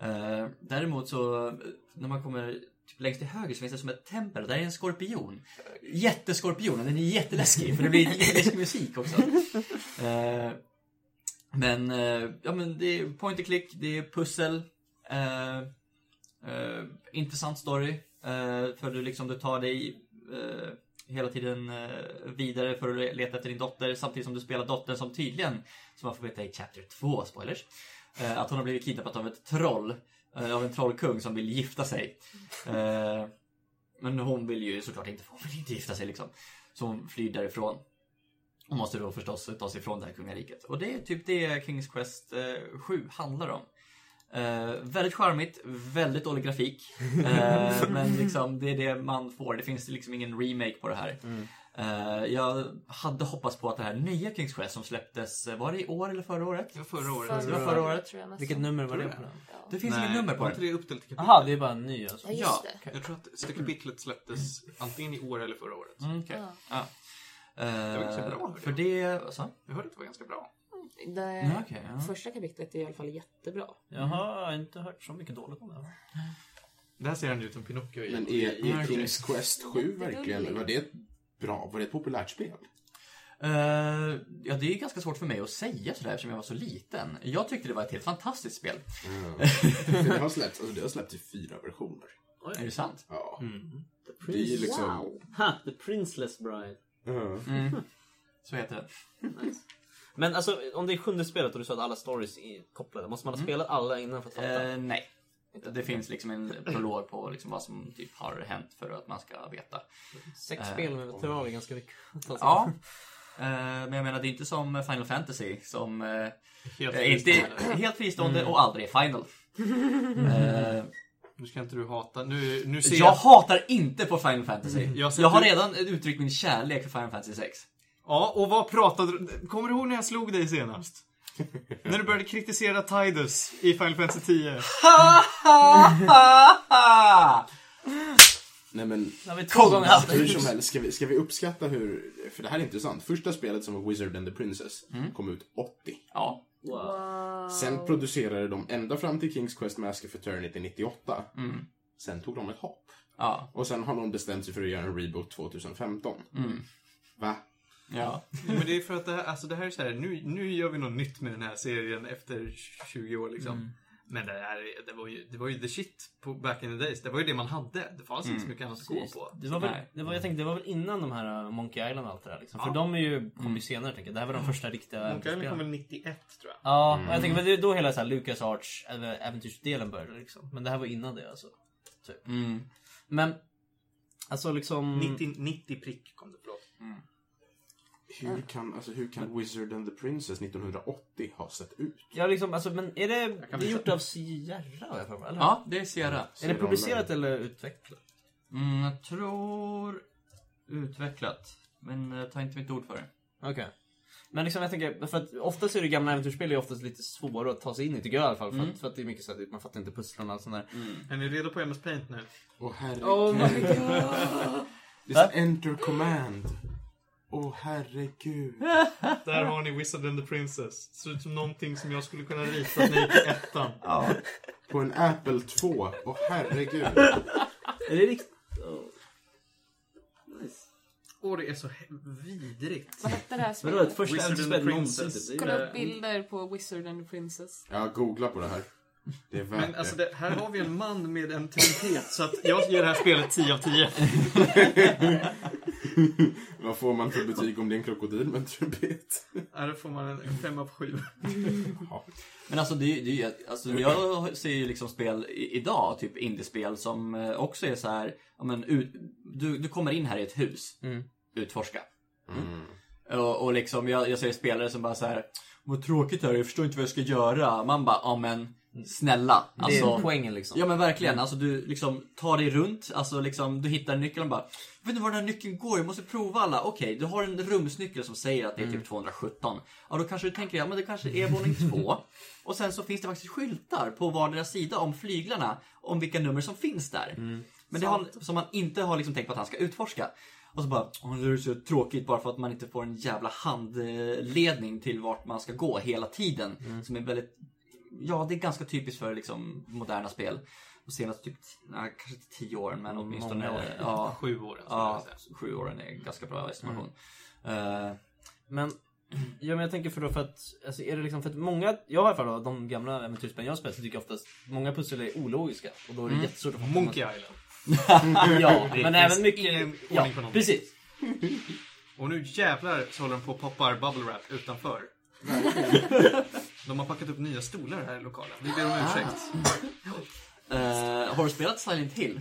Eh, däremot så, när man kommer typ längst till höger så finns det som ett tempel och där är en skorpion. Jätteskorpion och den är jätteläskig för det blir jätteläskig musik också. Eh, men, eh, ja men det är point and click, det är pussel. Intressant story. För du liksom, du tar dig hela tiden eh, vidare för att leta efter din dotter samtidigt som du spelar dottern som tydligen, som man får veta i Chapter 2, spoilers, eh, att hon har blivit kidnappad av ett troll. Eh, av en trollkung som vill gifta sig. Men hon vill ju såklart inte, hon vill inte gifta sig liksom. Så hon flyr därifrån. Och måste då förstås ta sig ifrån det här kungariket. Och det är typ det Kings Quest 7 handlar om. Eh, väldigt charmigt, väldigt dålig grafik. Eh, [laughs] men liksom det är det man får. Det finns liksom ingen remake på det här. Eh, jag hade hoppats på att det här nya Kings Quest som släpptes, eh, var det i år eller förra året? Det var förra året. Det var förra året. Tror jag. Vilket nummer var det på den? Det finns inget nummer på var den. inte det uppdelat i kapitel? Jaha, det är bara en ny alltså. Ja, Ja. det. Jag tror att det kapitlet släpptes antingen i år eller förra året. Mm, okej. Ja. Ja. var inte så Eh, bra, hörde För jag. det, vad sa du? Jag hörde att det var ganska bra. Det Ja, okej, ja. första kapitlet är i alla fall jättebra. Jag har inte hört så mycket dåligt om det. Det här ser han ut som Pinocchio i. Men är, är. Kings Quest 7 verkligen, var det ett bra, var det ett populärt spel? Eh, ja, det är ganska svårt för mig att säga sådär eftersom jag var så liten. Jag tyckte det var ett helt fantastiskt spel. Mm. Det [laughs] har släppts, alltså det har släppts i fyra versioner. Är det sant? Ja. Mm. Det är ju liksom... Wow. Ha, The Princeless Bride. Ja. Mm. Så heter det. Men alltså, om det är sjunde spelet och du sa att alla stories är kopplade, måste man ha spelat alla innan för att fatta? Eh, nej. Det finns liksom en prolog på liksom vad som typ har hänt för att man ska veta. Sex eh, spel med veteran är ganska mycket. [laughs] Alltså. Ja. Eh, men jag menar, det är inte som Final Fantasy som eh, Helt är inte fristående. [clears throat] helt fristående och aldrig är final. Eh, Nu ska inte du hata. Nu, nu ser jag hatar inte på Final Fantasy. Jag Jag, ser har du- redan uttryckt min kärlek för Final Fantasy 6. Ja, och vad pratade du... Kommer du ihåg när jag slog dig senast? när du började kritisera Tidus i Final Fantasy 10. [laughs] Nej men, Nu har vi två gånger haft hur det. som helst, ska vi, ska vi uppskatta hur... För det här är intressant. Första spelet som var Wizard and the Princess kom ut 80. Ja. Wow. Sen producerade de ända fram till King's Quest Mask of Eternity 98. Mm. Sen tog de ett hopp. Ja. Och sen har de bestämt sig för att göra en reboot 2015. Mm. Va? Ja. Men det är för att det här, alltså det här är så här, nu, nu gör vi något nytt med den här serien efter 20 år liksom. Men det, här, är- det, var ju, det var ju the shit på back in the days. Det var ju det man hade. Det fanns inte så mycket annat att gå på. Det var väl, det var, jag tänkte, det var väl innan de här uh, Monkey Island och allt det där liksom. För Ja. de är ju, kom ju senare tänker jag. Det här var de första riktiga Monkey Island kom väl 91 tror jag. Ja, och jag tänker väl då hela så här Lucas Arts äventyrsdelen började liksom. Men det här var innan det alltså. Mm. Men, alltså liksom... 90, 90 prick kom det, förlåt. Hur kan, alltså, hur kan Wizard and the Princess 1980 ha sett ut? Ja, liksom, alltså, men är det, det är gjort av Sierra eller? ja, det är Sierra. Är det producerat eller utvecklat? Mm, jag tror utvecklat. Men eh, ta inte mitt ord för det. Okej. Men liksom jag tänker, för att oftast är det gamla äventyrsspel är oftast lite svåra att ta sig in i, tycker jag i alla fall. För, Mm. att, för att det är mycket så att man fattar inte pusslarna och sånt där. Är ni redo på MS Paint nu? Åh herregud. Oh my [laughs] god. Det är så enter command. Åh herregud. [laughs] Där har ni Wizard and the Princess. Ser ut som någonting som jag skulle kunna rita när jag gick i ettan. [laughs] På en Apple 2. Åh herregud. Är det riktigt? Åh, det är så vidrigt. Vad hette det här Vadå, ett spelet? första Wizard and the? Princess. Kolla upp bilder på Wizard and the Princess. Ja, googla på det här. Det är värt Men alltså, det. det, här har vi en man med en trumpet, så att jag ger det här spelet 10 av 10. [laughs] Vad får man för betyg om det är en krokodil med en trumpet? Här får man en 5 av 7. Men alltså, det, det alltså jag ser ju liksom spel i, idag, typ indiespel, som eh, också är så här, ja, men, ut, du, du kommer in här i ett hus, Mm. utforska. Mm. Och, och liksom, jag, jag ser spelare som bara så här, vad tråkigt här, jag förstår inte vad jag ska göra. Man bara, ja men snälla. Det är Alltså, poängen liksom. Ja men verkligen, alltså du liksom tar dig runt, alltså liksom du hittar nyckeln och bara Jag vet inte var den här nyckeln går, jag måste prova alla. Okej, du har en rumsnyckel som säger att det är typ 217. Ja då kanske du tänker, ja men det kanske är våning [laughs] två. Och sen så finns det faktiskt skyltar på vardera sida om flyglarna, om vilka nummer som finns där. Men det har, som man inte har liksom tänkt på att han ska utforska. Och så bara, åh det är så tråkigt bara för att man inte får en jävla handledning till vart man ska gå hela tiden. Som är väldigt, ja det är ganska typiskt för liksom moderna spel. De senaste typ, nej, kanske inte tio åren men åtminstone, år. ja, [laughs] 7 år. skulle jag ja, sju åren är en ganska bra estimation. Eh, Men, ja, men jag tänker för då för att, alltså är det liksom för att många, jag har i alla fall de gamla äventyrsspelen jag har spelat så tycker jag oftast många pussel är ologiska. Och då är det jättesvårt att fatta. Monkey Island. [laughs] Ja, men även mycket, ja, precis. Och nu jävlar så håller de på och poppar bubble wrap utanför. [laughs] De har packat upp nya stolar här i lokalen. Vi ber om ursäkt. eh, har du spelat Silent Hill?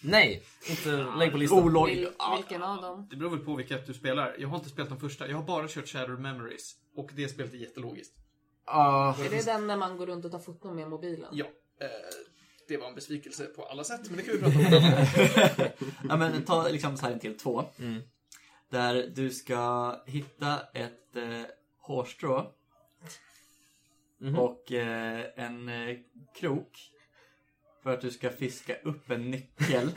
Nej, inte lägg på listan. Olog... Vil, vilken av dem? Det beror väl på vilket du spelar. Jag har inte spelat de första. Jag har bara kört Shadow Memories. Och det spelet är jättelogiskt. Ah, Är det den när man går runt och tar foton med mobilen? Ja. Eh, det var en besvikelse på alla sätt, men det kan vi prata om. [laughs] ja men ta liksom Silent Hill 2. Mm. Där du ska hitta ett eh, hårstrå Mhm. och eh, en eh, krok för att du ska fiska upp en nyckel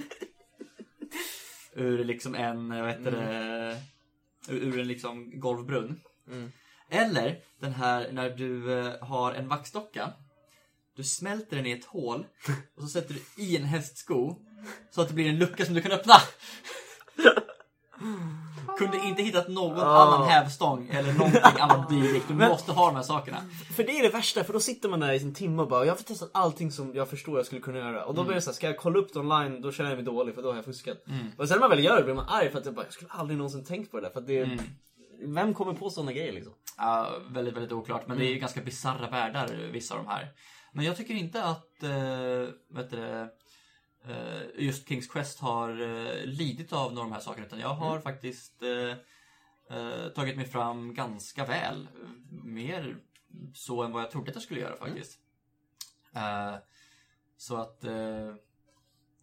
[laughs] ur liksom en, eh, vad heter det, ur, ur en liksom golvbrunn. Mm. Eller den här när du eh, har en vaxdocka. Du smälter den i ett hål och så sätter du i en hästsko så att det blir en lucka som du kan öppna. [laughs] Kunde inte hittat någon Ah. annan hävstång eller någonting annat [laughs] dylikt. Du måste ha de här sakerna. För det är det värsta, för då sitter man där i sin timme och bara jag har testat allting som jag förstår jag skulle kunna göra. Och då blir det så här, ska jag kolla upp det online då känner jag mig dålig för då har jag fuskat. Och sen när man väl gör det blir man arg för att jag bara, jag skulle aldrig någonsin tänkt på det där. För att det, vem kommer på sådana grejer liksom? Ja, väldigt, väldigt oklart. Men det är ju ganska bisarra världar, vissa av de här. Men jag tycker inte att eh, vet du, det, just Kings Quest har eh, lidit av några av de här sakerna. Utan jag har faktiskt eh, eh, tagit mig fram ganska väl. Mer så än vad jag trodde att jag skulle göra faktiskt. Eh, så att eh,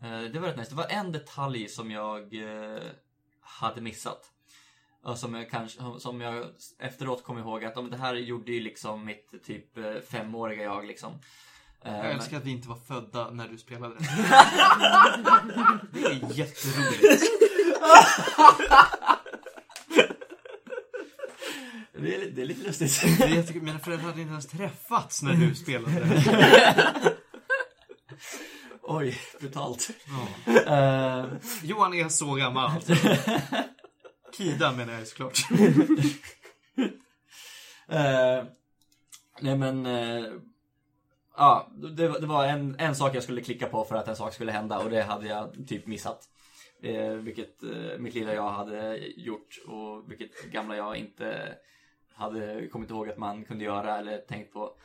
eh, det var rätt nice. Det var en detalj som jag eh, hade missat. Som jag, kanske, som jag efteråt kom ihåg att men det här gjorde ju liksom mitt typ eh, femåriga jag liksom. Eh, Jag men- älskar att vi inte var födda när du spelade. [laughs] Det är jätteroligt. det, är, li- det är lite lustigt. Det är jättekul. Mina föräldrar hade inte ens träffats när du spelade. Oj, brutalt. Ja. Eh, Johan är så gammal. Kida menar jag såklart. eh, nej men... eh, Ja, det, var- det var en, en sak jag skulle klicka på för att en sak skulle hända och det hade jag typ missat. Eh, vilket eh, mitt lilla jag hade gjort och vilket gamla jag inte hade kommit ihåg att man kunde göra eller tänkt på.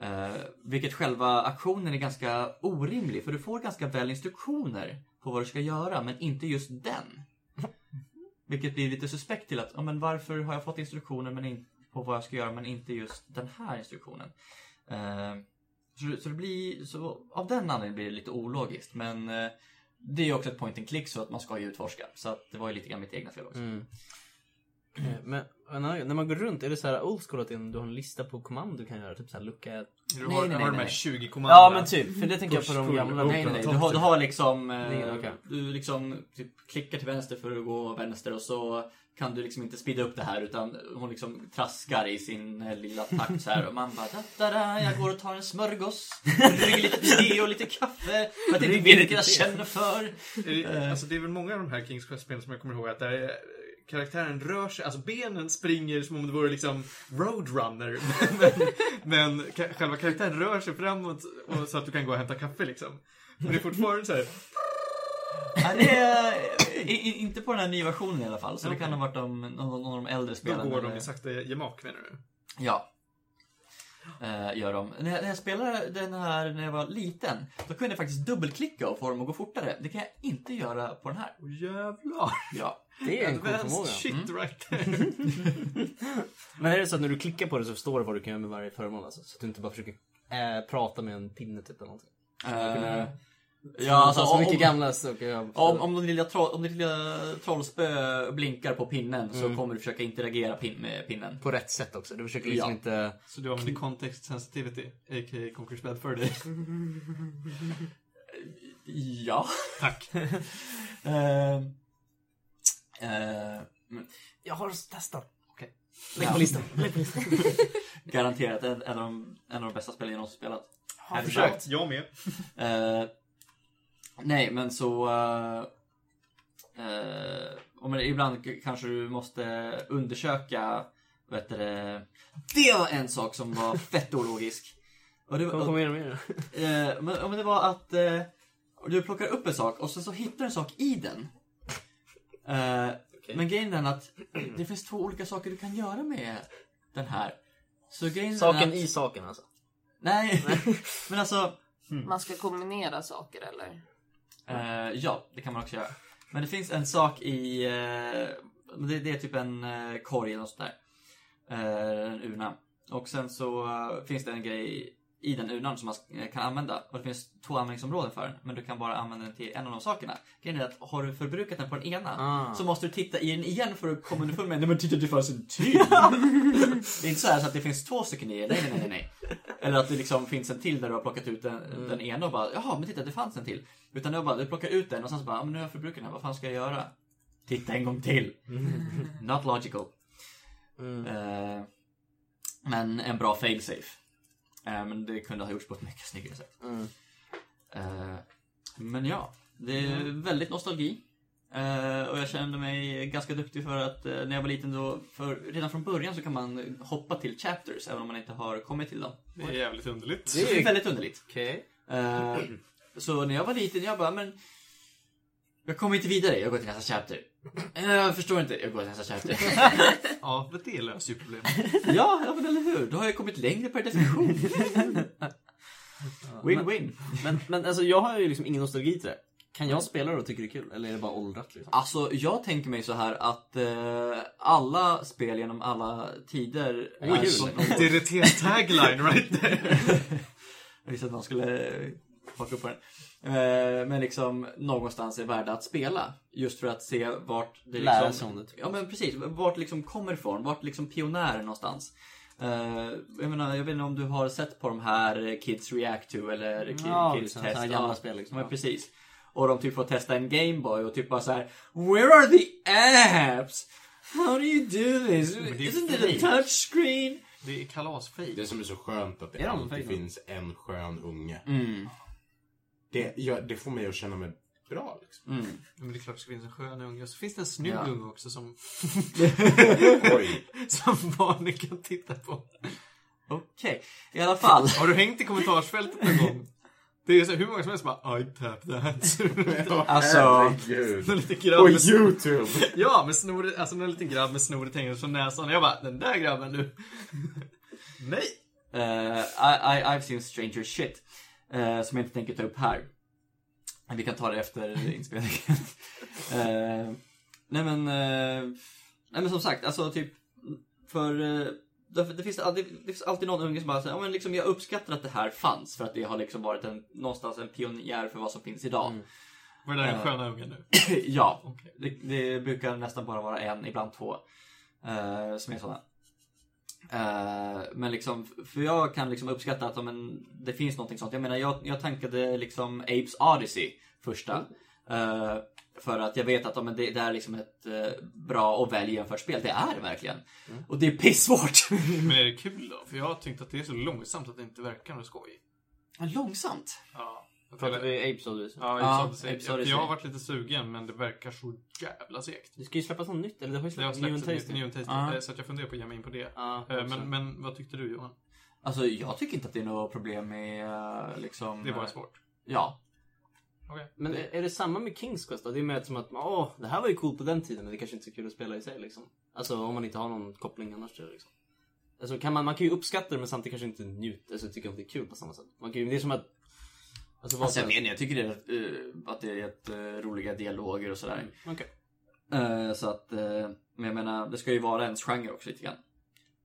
Eh, vilket själva aktionen är ganska orimlig för du får ganska väl instruktioner på vad du ska göra men inte just den. Vilket blir lite suspekt till att, ja, men varför har jag fått instruktioner men in, på vad jag ska göra men inte just den här instruktionen. Eh, så, det- så det blir, så av den anledningen blir det lite ologiskt men eh, det är ju också ett point and click så att man ska ju utforska. Så att det var ju lite grann mitt egna fel också. Mm. Eh, Men när man går runt, är det så här old school att du har en lista på kommando du kan göra? Typ så här look at... Du Nej, har, nej, nej, har de här nej. 20 kommandona. Ja men typ, för det tänker jag på de gamla. Nej, nej, nej. Du har, du har liksom... Eh, Nej. Du liksom typ klickar till vänster för att gå vänster och så kan du liksom inte speeda upp det här utan hon liksom traskar i sin eh, lilla takt så här och man bara da, da, da, jag går och tar en smörgås, dricker lite te och lite kaffe för att inte vet vilket jag känner för. Det, alltså det är väl många av de här Kings Quest-spelen som jag kommer ihåg att där är, karaktären rör sig, alltså benen springer som om det vore liksom Roadrunner. [laughs] men, men ka- själva karaktären rör sig framåt och, så att du kan gå och hämta kaffe liksom. Men det är fortfarande så här. Ja, det är, i, i, inte på den här nya versionen i alla fall så det kan ha varit de, någon, någon av de äldre Då spelen. går de i sakta gemak menar du? Ja. Eh, gör de. När jag, när jag spelade den här när jag var liten, då kunde jag faktiskt dubbelklicka och få dem att gå fortare. Det kan jag inte göra på den här. Åh jävlar! Ja. Det är en cool förmåga. shit Mm. right [laughs] there. Men är det så att när du klickar på det så står det vad du kan göra med varje föremål alltså? Så att du inte bara försöker äh, prata med en pinne typ eller någonting? Eh, ja, Ja, alltså så om, mycket om, gamla saker om, om, det lilla troll, om lilla trollspö blinkar på pinnen så Mm. kommer du försöka interagera pin, med pinnen. På rätt sätt också. Du försöker liksom Ja. inte... Så du använder context sensitivity, a.k.a. Conquer's Bad Fur Day. [laughs] Ja. Tack. [laughs] Eh, eh, Jag har testat. Okej. Ja. Lägg på listan. Lägg på listan. [laughs] garanterat en, en, av de, en av de bästa spelen jag någonsin spelat. Har försökt. Jag med. Eh, nej, men så... och men ibland kanske du måste undersöka... Vet du, det det var en sak som var [laughs] fett ologisk. Och det, Kom, kom igen, igen. [laughs] eh, men, ja, men det var att du plockar upp en sak och sen så hittar du en sak i den. Eh, Men grejen är den att det finns två olika saker du kan göra med den här. Så grejen Saken att, i saken alltså. Nej, [laughs] men alltså... Man ska kombinera saker eller? Eh, ja, det kan man också göra. Men det finns en sak i... eh, det, det är typ en uh, korg eller något sånt där. Eh, en urna. Och sen så eh, finns det en grej i den urnan som man eh, kan använda. Och det finns två användningsområden för den. Men du kan bara använda den till en av de sakerna. Grejen är att har du förbrukat den på den ena Ah. så måste du titta i den igen för att komma underfund med [laughs] Nej men titta det fanns en till. [laughs] det är inte så här så att det finns två stycken i den. Nej, nej, nej, nej. Eller att det liksom finns en till där du har plockat ut den, den ena och bara Jaha, men titta det fanns en till. Utan var bara, du plockar ut den och sen så bara, men nu har jag förbrukat den här, vad fan ska jag göra? Titta en gång till. Not logical. Mm. Eh, men en bra failsafe. Eh, men det kunde ha gjorts på ett mycket snyggare sätt. Mm. Eh, men ja, det är väldigt nostalgi. Eh, och jag kände mig ganska duktig för att när jag var liten då, för redan från början så kan man hoppa till chapters även om man inte har kommit till dem. Det är jävligt underligt. Det är väldigt underligt. Okej. Eh, så när jag var liten, jag bara, men... Jag kommer inte vidare, jag går till nästa chapter. Eh, Jag förstår inte, jag går till nästa chapter. [laughs] Ja, men det löser ju problemet. ja, ja, men eller hur? Då har jag kommit längre per definition. [laughs] Win-win. Men, men alltså jag har ju liksom ingen nostalgi till det. Kan jag spela det och tycker det är kul? Eller är det bara åldrat liksom? Alltså, jag tänker mig så här att eh, alla spel genom alla tider är Oj, som- DDT-tagline right there. [laughs] Jag visste att man skulle haka upp på den. Eh, men liksom någonstans är värda att spela. Just för att se vart det Lära liksom... sig om det, typ. Ja men precis, vart det liksom kommer ifrån. Vart liksom pionjärer någonstans. Eh, jag menar, jag vet inte om du har sett på de här Kids React to eller Ki- Ja, Kids liksom, Test. gamla spel, liksom. Ja, Ja. precis. Och de typ får testa en Gameboy och typ bara så här: Where are the apps? How do you do this? Isn't it a touchscreen? Det är kalasfejk. Det som är så skönt att det Är alltid finns en skön unge. Mm. Det, ja, det får mig att känna mig bra liksom. Mm. Men det är klart det ska finnas en skön unge. Och så finns det en snygg Ja. unge också som, Oj. [laughs] som barnen kan titta på. Okej, i alla fall. [laughs] Har du hängt i kommentarsfältet någon gång? Det är så hur många som helst bara I tap that. [laughs] Alltså- grabb På YouTube! ja, med snor, alltså någon liten grabb med snoret hängande från näsan. Jag bara, den där grabben du. Nej! Eh, I, I, I've seen stranger shit. Eh, som jag inte tänker ta upp här. Vi kan ta det efter inspelningen. [laughs] Eh, nej men, eh, nej men som sagt, alltså typ för eh, det, det, finns alltid, det finns alltid någon unge som bara säger, ja men liksom jag uppskattar att det här fanns för att det har liksom varit en, någonstans en pionjär för vad som finns idag. Var det där den Eh. sköna ungen nu? [laughs] ja, Okej. det, det brukar nästan bara vara en, ibland två. eh, som är sådana. Eh, men liksom, för jag kan liksom uppskatta att men, det finns någonting sånt. Jag menar, jag, jag tankade liksom Apes Odyssey första. Eh, för att jag vet att men det, det är liksom ett eh, bra och väl jämfört spel. Det är det verkligen. Och det är pissvårt. [laughs] Men är det [laughs] kul då? För jag har tyckt att det är så långsamt att det inte verkar något skoj. Långsamt. Ja. Pratar vi Apes Odyssey? Ja, Ja, Apes Odyssey. Apes Odyssey. Jag har varit lite sugen men det verkar så jävla segt. Det ska ju släppas något nytt, eller det har ju Det släppts New Tasty. New Tasty, Ja. eh, så att jag funderar på att ge mig in på det. Också. Men, men vad tyckte du Johan? Alltså jag tycker inte att det är något problem med eh, liksom... Det är bara svårt. Ja. Okej. Men är är det samma med Kings Quest då? Det är mer som att, åh, det här var ju coolt på den tiden, men det kanske inte är så kul att spela i sig liksom. Alltså om man inte har någon koppling annars till det liksom. Alltså kan man, man kan ju uppskatta det men samtidigt kanske inte njuta, alltså tycka att det är kul på samma sätt. Man kan ju, det är som att... Alltså Alltså, jag, vet, inte, jag tycker det är, eh, att det är rätt eh, roliga dialoger och sådär. Okej. Eh, så att, eh, men jag menar, det ska ju vara ens genre också lite grann.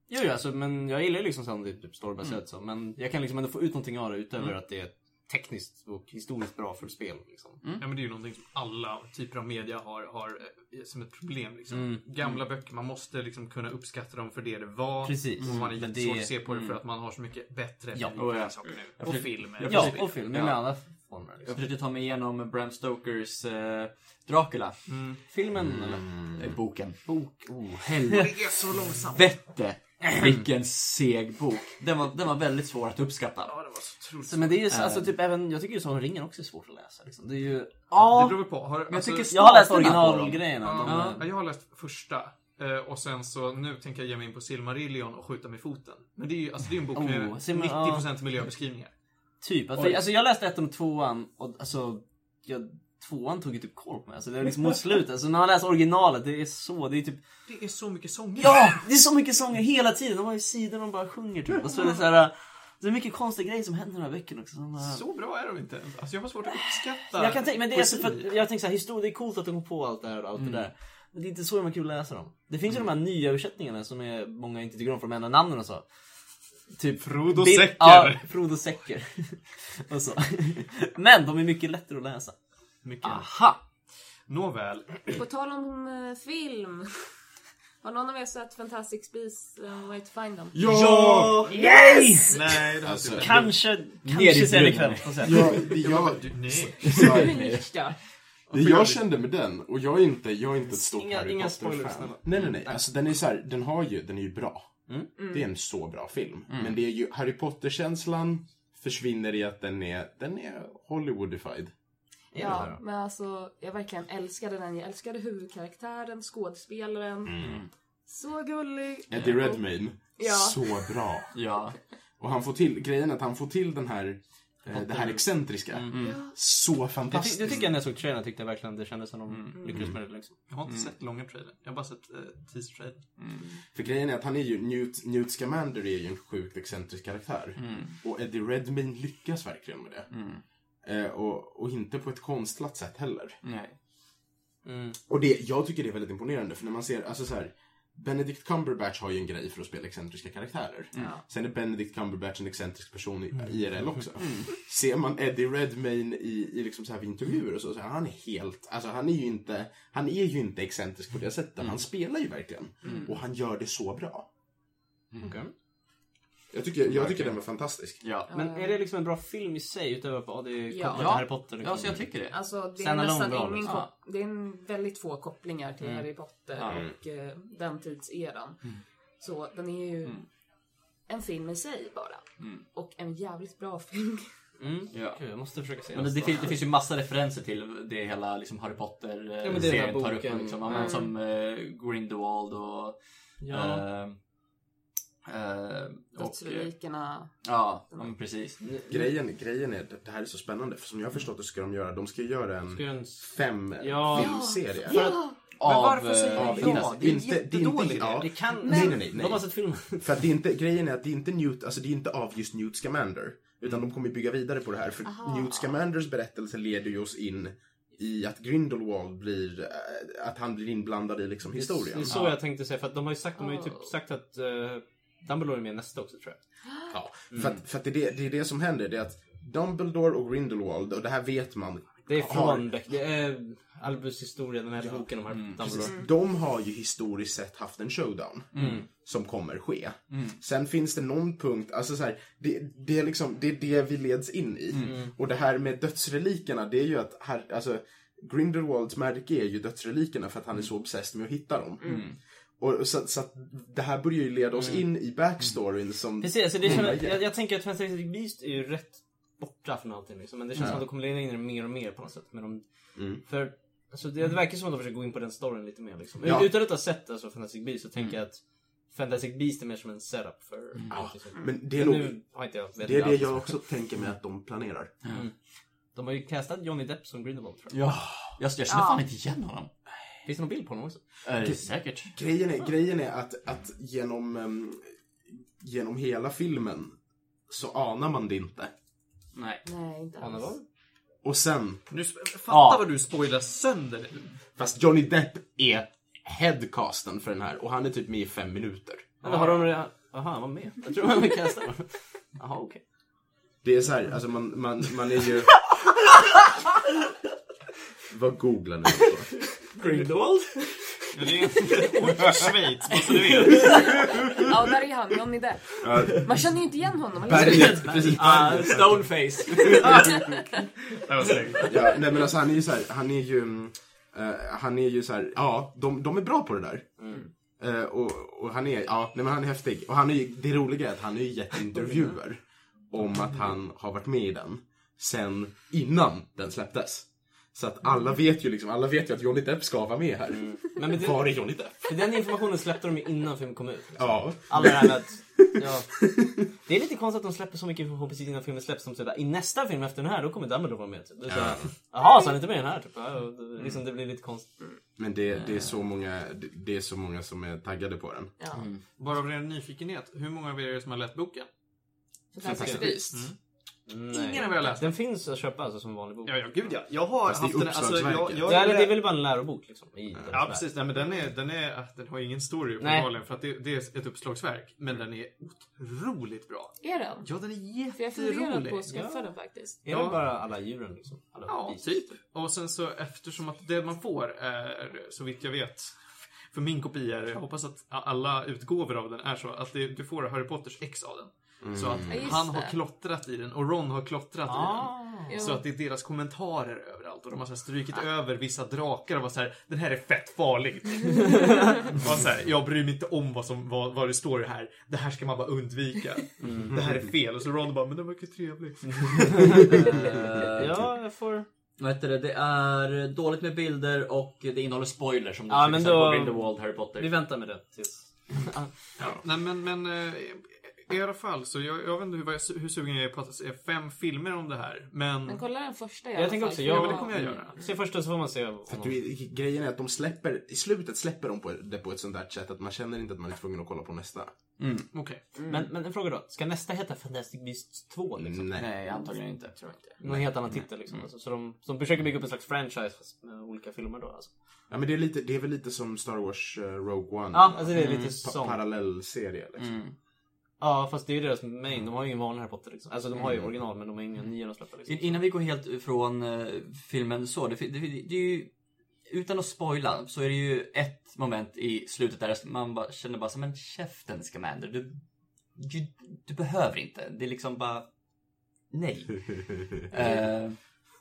Jo, jo, alltså, men jag gillar ju liksom sånt typ storybaserat så. Men jag kan liksom ändå få ut någonting av det utöver att det är tekniskt och historiskt bra för spel liksom. Ja men det är ju någonting som alla typer av media har, har eh, som ett problem liksom. Mm. Gamla böcker, man måste liksom kunna uppskatta dem för det det var. Precis. Och man är jättesvårt det- att se på det för mm. att man har så mycket bättre Ja. Oh, ja. saker nu. Jag Och film. jag Ja, och film. Ja. Med andra former. Jag Liksom. försökte ta mig igenom Bram Stokers eh, Dracula. Mm. Filmen eller? Eh, boken. Bok? Oh, helvete. Det är så långsamt. Vette! Vilken seg bok. Den var, den var väldigt svår att uppskatta. Ja, det var så otroligt Så, men det är ju så- Äh. alltså typ även, jag tycker ju Sagan om ringen också är svårt att läsa liksom. Det är ju... Det Ja, beror på. Har, jag alltså, tycker Jag har läst originalgrejerna. de Ja, är- jag har läst första. eh, Och sen så nu tänker jag ge mig in på Silmarillion och skjuta med foten. Men det är ju alltså, det är en bok med Oh, Silmar- 90% miljöbeskrivningar. Typ. Att, för, alltså jag läste ettan och tvåan och alltså... Jag, tvåan tog ju typ koll på mig. Alltså det är liksom [laughs] mot slutet. Alltså när man läser originalet, det är så, det är typ... Det är så mycket sånger. Ja! Det är så mycket sånger hela tiden. De har ju sidor de bara sjunger typ. Och så är det så här... Det är mycket konstiga grejer som händer i de här böckerna också. De bara... Så bra är de inte. Alltså jag har svårt att uppskatta Jag kan tänka, men det är så för jag tänker så här, historia, det är coolt att de går på allt det här och allt Mm. det där. Men det är inte så man kul att läsa dem. Det finns ju de här nya översättningarna som är, många inte tycker om för de ändrar namnen och så. Typ Frodo Säcker. Ja, Frodo Säcker. [laughs] och så. Men de är mycket lättare att läsa. Mycket. Aha! Nåväl. [clears throat] På tal om eh, film. [laughs] Har någon av er sett Fantastic Beasts uh, Where to Find Them? Ja! Yes! Nej, det har Alltså, inte jag. Kanske, Ner i kanske sen brunnen. ikväll. får se. Ja, jag, Du, nej. [laughs] Ja. det jag kände med den, och jag är inte, jag är inte ett stort Inga- Harry inga Potter-fan. snälla. Nej, nej, nej. Alltså den är så här, den har ju, den är ju bra. Mm. Det är en så bra film. Men det är ju, Harry Potter-känslan försvinner i att den är, den är Hollywoodified. Ja, men alltså jag verkligen älskade den. Jag älskade huvudkaraktären, skådespelaren. Så gullig. Eddie Redmayne, Ja. så bra. Ja. Och han får till, grejen är att han får till den här, eh, det här excentriska. Så Det, ty- fantastiskt. det tycker jag när jag såg trailern tyckte jag verkligen det kändes som de lyckades med det liksom. Jag har inte sett långa trailern. Jag har bara sett uh, teaser-trailern. För grejen är att han är ju, Newt, Newt Scamander är ju en sjukt excentrisk karaktär. Och Eddie Redmayne lyckas verkligen med det. Eh, och, och inte på ett konstlat sätt heller. Nej. Mm. Och det, jag tycker det är väldigt imponerande för när man ser, alltså så här, Benedict Cumberbatch har ju en grej för att spela excentriska karaktärer. Sen är Benedict Cumberbatch en excentrisk person i IRL också. Ser man Eddie Redmayne i, i liksom så här intervjuer och så, så här, han är helt, alltså han är ju inte, han är ju inte excentrisk på det sättet. Han spelar ju verkligen. Och han gör det så bra. Okej. Jag tycker, jag tycker den var fantastisk. Ja. Men är det liksom en bra film i sig utöver på att det är Ja. kopplat till Ja. Harry Potter? Liksom? ja, så jag tycker det. Alltså det är Standalone nästan bra, ingen liksom. kop- Det är en väldigt få kopplingar till Harry Potter Ja. och eh, den tidseran. Så den är ju en film i sig bara. Och en jävligt bra film. Mm. Ja. Gud, jag måste försöka se Men det, det, finns, det finns ju massa referenser till det hela liksom Harry Potter Ja, ja, men det är den här serien tar upp. boken. Liksom, ja, men Mm. Som eh, Grindelwald och... Ja. eh, eh, och Dödsrelikerna. ja, men precis. Grejen, grejen är, det här är så spännande, för som jag har förstått det ska de göra, de ska göra en Ska jag en- fem Ja. filmserie. Ja! Av, varför säger eh, Av Ja, inte- det är inte- det är inte- jättedåligt. ja. Det kan... Nej, nej, nej. De har sett filmen. För att det är inte, grejen är att det är inte Newt, alltså det är inte av just Newt Scamander. Utan de kommer bygga vidare på det här. För Aha. Newt Scamanders berättelse leder ju oss in i att Grindelwald blir, eh, att han blir inblandad i liksom Det historien. är så Ja. jag tänkte säga, för att de har ju sagt, de har ju typ Oh. sagt att uh, Dumbledore är med nästa också tror jag. Ja, [gasps] för att, för att det, är det, det är det som händer, det är att Dumbledore och Grindelwald, och det här vet man, Det är har- från Beck. Det är Albus historia, den här boken om Harry Dumbledore. Precis. De har ju historiskt sett haft en showdown. Som kommer ske. Sen finns det någon punkt, alltså så här, det, det är liksom, det är det vi leds in i. Och det här med dödsrelikerna, det är ju att här, alltså, Grindelwalds märke är ju dödsrelikerna för att han är så obsessed med att hitta dem. Och så, så att det här börjar ju leda oss in i backstoryn som... Precis, alltså det känns, ger. jag, jag tänker att Fantastic Beast är ju rätt borta från allting liksom. Men det känns som att de kommer leda in i det mer och mer på något sätt. Men de, Mm. För alltså, det, det verkar som att de försöker gå in på den storyn lite mer liksom. Ja. Utan att ha sett alltså, Fantastic Beast så tänker jag att Fantastic Beast är mer som en setup för någonting sånt. Men det är, Men nog, nu har inte jag vet det är det alls. jag också tänker mig att de planerar. De har ju castat Johnny Depp som Grindelwald tror jag. Ja, jag, jag känner fan inte igen honom. Finns det någon bild på honom också? Eh, säkert. Grejen är, grejen är att, att genom, ehm, genom hela filmen så anar man det inte. Nej. Nej, inte Han alls. var? Och sen, Nu, sp- fatta Ja. vad du spoilar sönder nu. fast Johnny Depp är headcasten för den här och han är typ med i fem minuter. Eller har de redan... Jaha, han var med. Jag tror han var castad. [laughs] Jaha, okej. Det är så här, alltså man, man, man är ju... [laughs] Vad googlar ni på? Grindelwald? Men det är inte Schweiz, så du vet. Ja, där är han, Johnny Depp. Man känner ju inte igen honom. eller? Berget, precis. Ah, Stoneface. [laughs] Det var snyggt. Ja, nej men alltså han är ju så här, han är ju... mm, eh, han är ju så här, ja, de, de är bra på det där. Eh, och, och han är, ja, nej men han är häftig. Och han är ju, det roliga är att han har ju gett intervjuer om att han har varit med i den sen innan den släpptes. Så att alla vet ju liksom, alla vet ju att Johnny Depp ska vara med här. [laughs] Men med det, Var är Johnny Depp? för den informationen släppte de ju innan filmen kom ut. liksom. Ja. Alla det här med att... [laughs] Ja. Det är lite konstigt att de släpper så mycket information precis innan filmen släpps. Som typ, i nästa film efter den här, då kommer Dumbledore vara med. Typ. Det är så här, Jaha, så han är inte med i den här? Typ. Ja, och det- liksom, det blir lite konstigt. Men det, det, är så många, det, det är så många som är taggade på den. Ja. Bara av ren nyfikenhet, hur många av er är det som har läst boken? Fantastic Beast. Nej. Ingen har velat läsa Den finns att köpa alltså, som vanlig bok. Ja, ja, gud ja. Jag har Fast det är haft den, alltså, jag, jag, det, är, det är väl bara en lärobok liksom. I den Ja, precis. Nej, men den, är, den, är, den har ingen story uppenbarligen för att det, det är ett uppslagsverk. Men den är otroligt bra. Är den? Ja, den är För jag funderar jätterolig. på att skaffa Ja. den faktiskt. Är Ja. det bara alla djuren liksom? Alla Ja, beasts? typ. Och sen så eftersom att det man får är, så vitt jag vet, för min kopia är jag hoppas att alla utgåvor av den är så, att det, du får Harry Potters ex av den. Så att Ja, just han har klottrat i den och Ron har klottrat i Ah. den. Ja. Så att det är deras kommentarer överallt och de har så strykit över vissa drakar och var så här, den här är fett farlig. [laughs] och så här, jag bryr mig inte om vad, som, vad, vad det står här. Det här ska man bara undvika. Det här är fel. Och så Ron bara, men den verkar trevlig. [laughs] [laughs] Ja, jag får... Vad heter det? Det är dåligt med bilder och det innehåller spoilers som du Ja, men då- på Grindelwald, Harry Potter. Vi väntar med det tills... Nej men, men eh, I alla fall, så jag, jag vet inte hur, jag, hur sugen jag är på att se fem filmer om det här. Men... Men kolla den första i Jag alla tänker fall, också, jag- Ja, det men det kommer jag göra. Se första så får man se För att du, grejen är att de släpper, i slutet släpper de på det på ett sånt där sätt att man känner inte att man är tvungen att kolla på nästa. Okej. Men, men en fråga då. Ska nästa heta Fantastic Beasts 2? Liksom? Nej. Nej, antagligen inte. Tror jag inte. Någon helt annan titel liksom. Alltså, så de, så de försöker bygga upp en slags franchise fast med olika filmer då alltså. Ja men det är, lite, det är väl lite som Star Wars eh, Rogue One. Ja, alltså det är lite Pa- som... Parallellserie liksom. Mm. Ja, fast det är ju deras main. De har ju ingen vanlig Harry Potter liksom. Alltså de har ju original men de har inga nya de släpper liksom. In- Innan vi går helt ifrån eh, filmen så, det, fi- det, fi- det är ju, utan att spoila, så är det ju ett moment i slutet där man bara, känner bara så men käften Scamander, du, du, du behöver inte. Det är liksom bara, nej. Eh,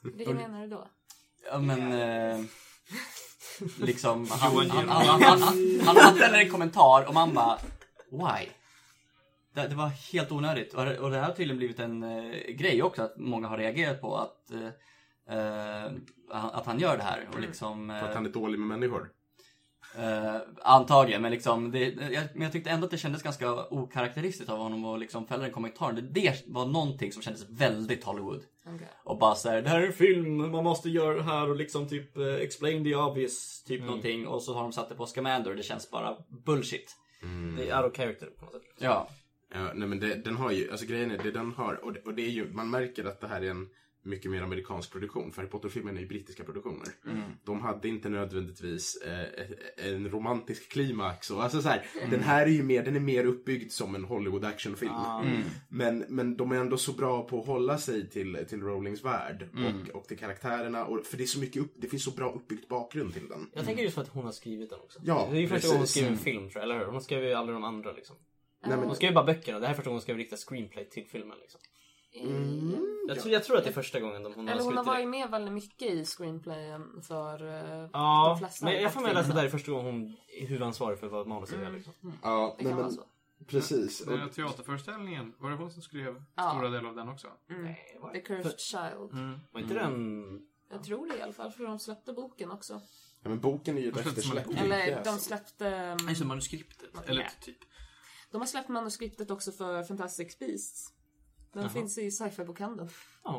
Vilken menar du då? ja men, eh, liksom, han, han, han, han, han, han, han ställer en kommentar och man bara, why? Det, det var helt onödigt. Och, det- och det här har tydligen blivit en eh, grej också, att många har reagerat på att, eh, eh, att han gör det här. Och liksom, För att eh, han är dålig med människor. eh, antagligen, men liksom, det, jag, men jag tyckte ändå att det kändes ganska okaraktäristiskt av honom att liksom fälla den kommentaren. Det, det var någonting som kändes väldigt Hollywood. Okej. Och bara såhär, det här är en film, man måste göra det här och liksom typ eh, explain the obvious, typ någonting. Och så har de satt det på Scamander och det känns bara bullshit. Det är out of character på något sätt. Ja. Ja, nej men det, den har ju, alltså grejen är det den har, och det, och det är ju, man märker att det här är en mycket mer amerikansk produktion. För Harry Potter-filmerna är ju brittiska produktioner. De hade inte nödvändigtvis eh, en romantisk klimax. Och, alltså så här, Den här är ju mer, den är mer uppbyggd som en Hollywood actionfilm. Men, men de är ändå så bra på att hålla sig till, till Rowlings värld och, och till karaktärerna. Och, för det är så mycket upp, det finns så bra uppbyggt bakgrund till den. Jag tänker just för att hon har skrivit den också. Ja, det är ju första gången hon skriver en film tror jag, eller hur? Hon skrev ju aldrig de andra liksom. Nej, men, Hon skrev ju bara böckerna. Det här är första gången hon skrev riktiga screenplay till filmen liksom. Jag, tror, jag tror att det är första gången de, hon har Eller hon har varit med väldigt mycket i screenplayen för uh, Ja, de flesta men jag får med att det där är första gången hon är huvudansvarig för vad manuset är liksom. ja, Det nej, men, så. precis. Och, Den här teaterföreställningen, var det hon som skrev Ja. stora delar av den också? Nej, var The? Cursed Child. Var inte den... Jag tror det i alla fall, för de släppte boken också. ja, men boken är ju ett eftersläpp. Eller de släppte... Nej, manuskriptet. Eller typ. De har släppt manuskriptet också för Fantastic Beasts. Den finns i sci-fi-bokhandeln.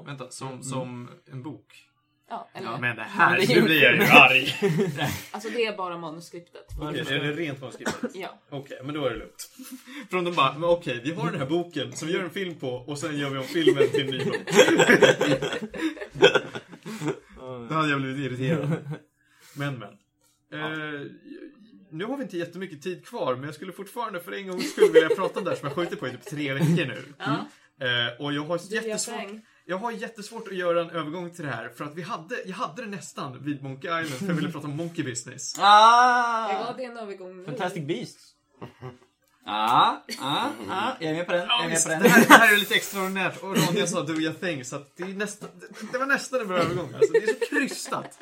Vänta, som, som en bok? Ja, eller... Ja, men det här, Ja, det är nu blir jag ju arg. [laughs] Alltså det är bara manuskriptet. Okej, är det rent manuskriptet? [laughs] Ja. Okej, men då är det lugnt. Från de bara, men okej, vi har den här boken som vi gör en film på och sen gör vi om filmen till en ny bok. [laughs] Då hade jag blivit irriterad. Men, men. Eh, nu har vi inte jättemycket tid kvar, men jag skulle fortfarande för en gångs skull vilja prata om det här som jag skjutit på i typ tre veckor nu. Ja. Eh, och jag har jättesvårt jag har jättesvårt att göra en övergång till det här för att vi hade, jag hade det nästan vid Monkey Island för jag ville prata om Monkey Business. [laughs] Det Ah! var det en övergång nu. Fantastic Beasts. [laughs] Ah, ah, ah. Jag är med på den. Jag Ja, är med på den. det, här, det här är lite extraordinärt och Ronja sa do your thing så att det, är nästan, det, det var nästan en bra övergång. Alltså, det är så krystat.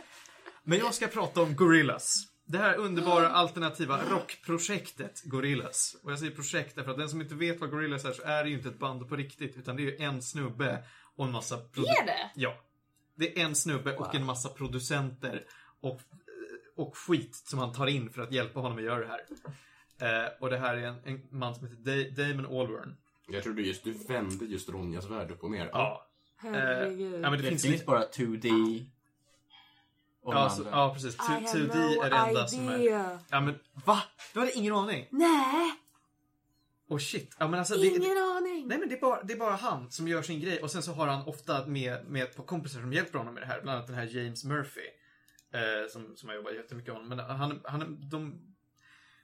Men jag ska prata om Gorillaz. Det här underbara alternativa rockprojektet Gorillaz. Och jag säger projekt därför att den som inte vet vad Gorillaz är så är det ju inte ett band på riktigt utan det är ju en snubbe och en massa Är det? Ja. Det är en snubbe och en massa producenter och, och skit som han tar in för att hjälpa honom att göra det här. Eh, och det här är en, en man som heter Da- Damon Albarn. Jag tror du just, du vände just Ronjas värld upp och ner. Ja. Eh, Herregud. ja, men det Det finns finns lite... bara 2D. Ja, så, ja, precis. I 2, have 2D no är det enda som är... idea. Ja, men va? Du hade ingen aning? Nej, Och shit. Ja, men alltså, det, ingen aning. Nej men det är, bara, det är bara han som gör sin grej och sen så har han ofta med, med ett par kompisar som hjälper honom med det här. Bland annat den här James Murphy. Eh, som, som har jobbat jättemycket med honom. Men han, han, de,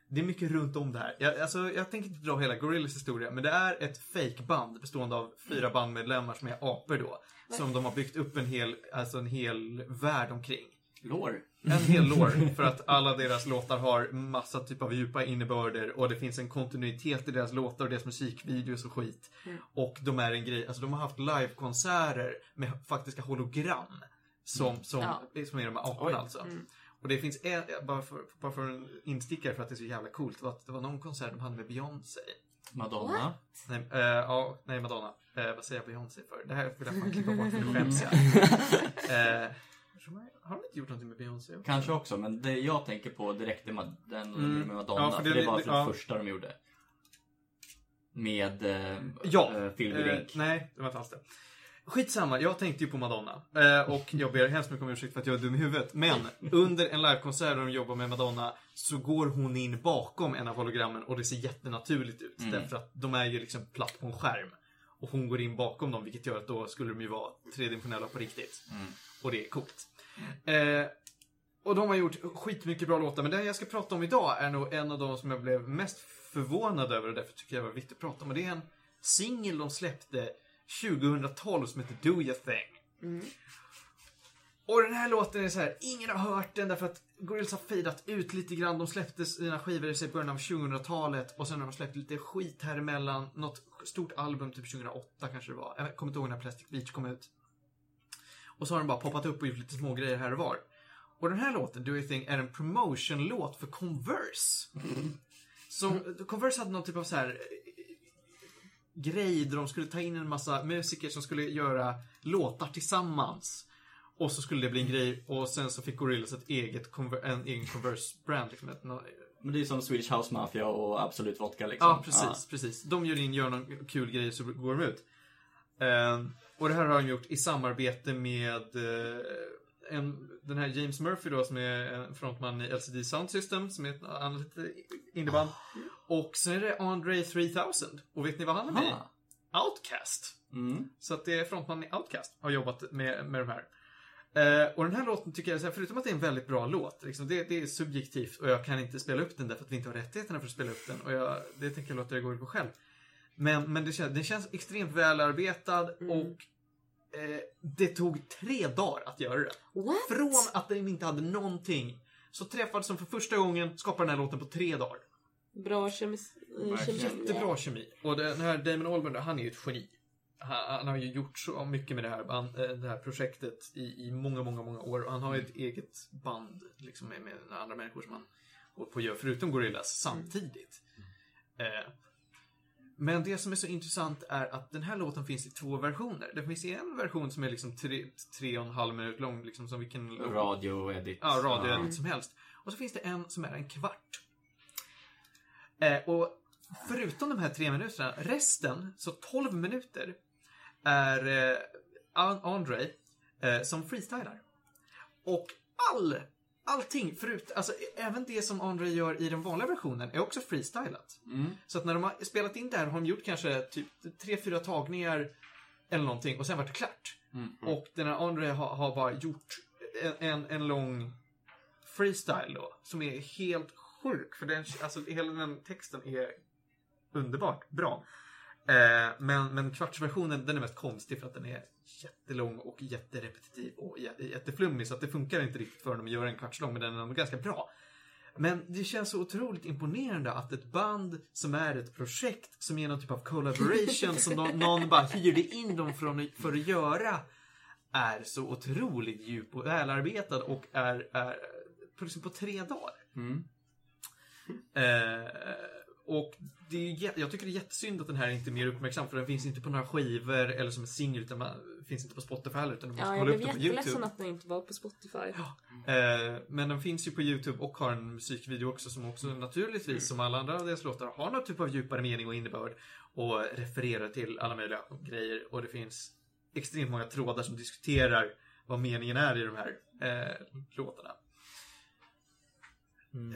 det är mycket runt om det här. Jag, alltså, jag tänker inte dra hela Gorillaz historia men det är ett fake-band bestående av fyra bandmedlemmar som är apor då. Som de har byggt upp en hel, alltså en hel värld omkring. Lore. En hel lore för att alla deras låtar har massa typ av djupa innebörder och det finns en kontinuitet i deras låtar och deras musikvideos och skit. Och de är en grej, alltså de har haft livekonserter med faktiska hologram. Som, som, Ja. som är de här aporna alltså. Och det finns en, bara för, bara för en instickare för att det är så jävla coolt. Det var, att det var någon konsert de hade med Beyoncé. Madonna. Nej, eh, ja, nej Madonna. Eh, vad säger jag Beyoncé för? Det här vill jag fan klippa bort för nu skäms jag. [laughs] Eh, har de inte gjort någonting med Beyoncé också? Kanske också, men det jag tänker på direkt är Ma- den Mm. med Madonna. Ja, för för det- det, var det- för ja. det första de gjorde. med eh, Ja. eh, Eh, nej, det var inte alls det. Skitsamma, jag tänkte ju på Madonna. Eh, och jag ber hemskt mycket om ursäkt för att jag är dum i huvudet. Men under en livekonsert där de jobbar med Madonna så går hon in bakom en av hologrammen och det ser jättenaturligt ut. Därför att de är ju liksom platt på en skärm. Och hon går in bakom dem vilket gör att då skulle de ju vara tredimensionella på riktigt. Och det är coolt. Eh, och de har gjort skitmycket bra låtar, men den jag ska prata om idag är nog en av de som jag blev mest förvånad över och därför tycker jag var viktigt att prata om. Och det är en singel de släppte 2012 som heter Do Your Thing. Och den här låten är så här, ingen har hört den därför att Gorillaz har fejdat ut lite grann. De släppte sina skivor i början av 2000-talet och sen har de släppt lite skit här emellan. Något stort album, typ 2008 kanske det var. Jag kommer inte ihåg när Plastic Beach kom ut. Och så har de bara poppat upp och gjort lite små grejer här och var. Och den här låten, Do You Think, är en promotion-låt för Converse. Så Converse hade någon typ av så här eh, grej där de skulle ta in en massa musiker som skulle göra låtar tillsammans. Och så skulle det bli en grej och sen så fick Gorillaz ett eget en egen Converse-brand. Liksom, Men det är som Swedish House Mafia och Absolut Vodka liksom. Ja, precis, precis. De gör in, gör någon kul grej så går de ut. Ehm, och det här har de gjort i samarbete med eh, en, den här James Murphy då som är en frontman i LCD Sound System som är ett annat indieband. Och sen är det Andre 3000. Och vet ni vad han är med i? Aha. Outcast. Mm. Så att det är frontman i Outcast har jobbat med, med de här. Eh, och den här låten tycker jag, förutom att det är en väldigt bra låt, liksom, det, det är subjektivt och jag kan inte spela upp den därför att vi inte har rättigheterna för att spela upp den. Och jag, det tänker jag låta det gå ut på själv. Men, men det, känns, det känns extremt välarbetad och eh, det tog tre dagar att göra det. What? Från att den inte hade någonting så träffades de för första gången, skapade den här låten på tre dagar. Bra kemis... eh, kemi. Jättebra kemi. Och den här Damon Albarn, han är ju ett geni. Han, han har ju gjort så mycket med det här, band, eh, det här projektet i, i många, många, många år. Och han har ju ett eget band liksom, med, med andra människor som han håller på och gör, förutom Gorillaz, samtidigt. Eh, men det som är så intressant är att den här låten finns i två versioner. Det finns en version som är liksom tre, tre och en halv minut lång, liksom som vilken Radio-edit. Ja, radio som helst. Och så finns det en som är en kvart. Eh, och förutom de här tre minuterna, resten, så 12 minuter, är eh, An- Andre eh, som freestylar. Och all, allting förut, alltså även det som Andre gör i den vanliga versionen är också freestylat. Så att när de har spelat in det här har de gjort kanske typ tre, fyra tagningar eller någonting och sen vart det klart. Och den här Andre har, har bara gjort en, en, en lång freestyle då, som är helt sjuk. För den, alltså hela den texten är underbart bra. Eh, men, men kvartsversionen, den är mest konstig för att den är jättelång och jätterepetitiv och jä- jätteflummig. Så att det funkar inte riktigt för dem att göra en kvartslång, men den är ändå ganska bra. Men det känns så otroligt imponerande att ett band som är ett projekt, som är någon typ av collaboration, som någon, [laughs] någon bara hyrde in dem för, för att göra, är så otroligt djup och välarbetad och är, är på, liksom på tre dagar. Mm. Eh, och det är, jag tycker det är jättesynd att den här inte är mer uppmärksam för den finns inte på några skivor eller som en singel utan man, finns inte på Spotify heller utan du måste Ja, jag kolla blev upp den på jätteledsen YouTube. att den inte var på Spotify. Eh, men den finns ju på YouTube och har en musikvideo också som också naturligtvis som alla andra av deras låtar har någon typ av djupare mening och innebörd och refererar till alla möjliga grejer och det finns extremt många trådar som diskuterar vad meningen är i de här eh, låtarna.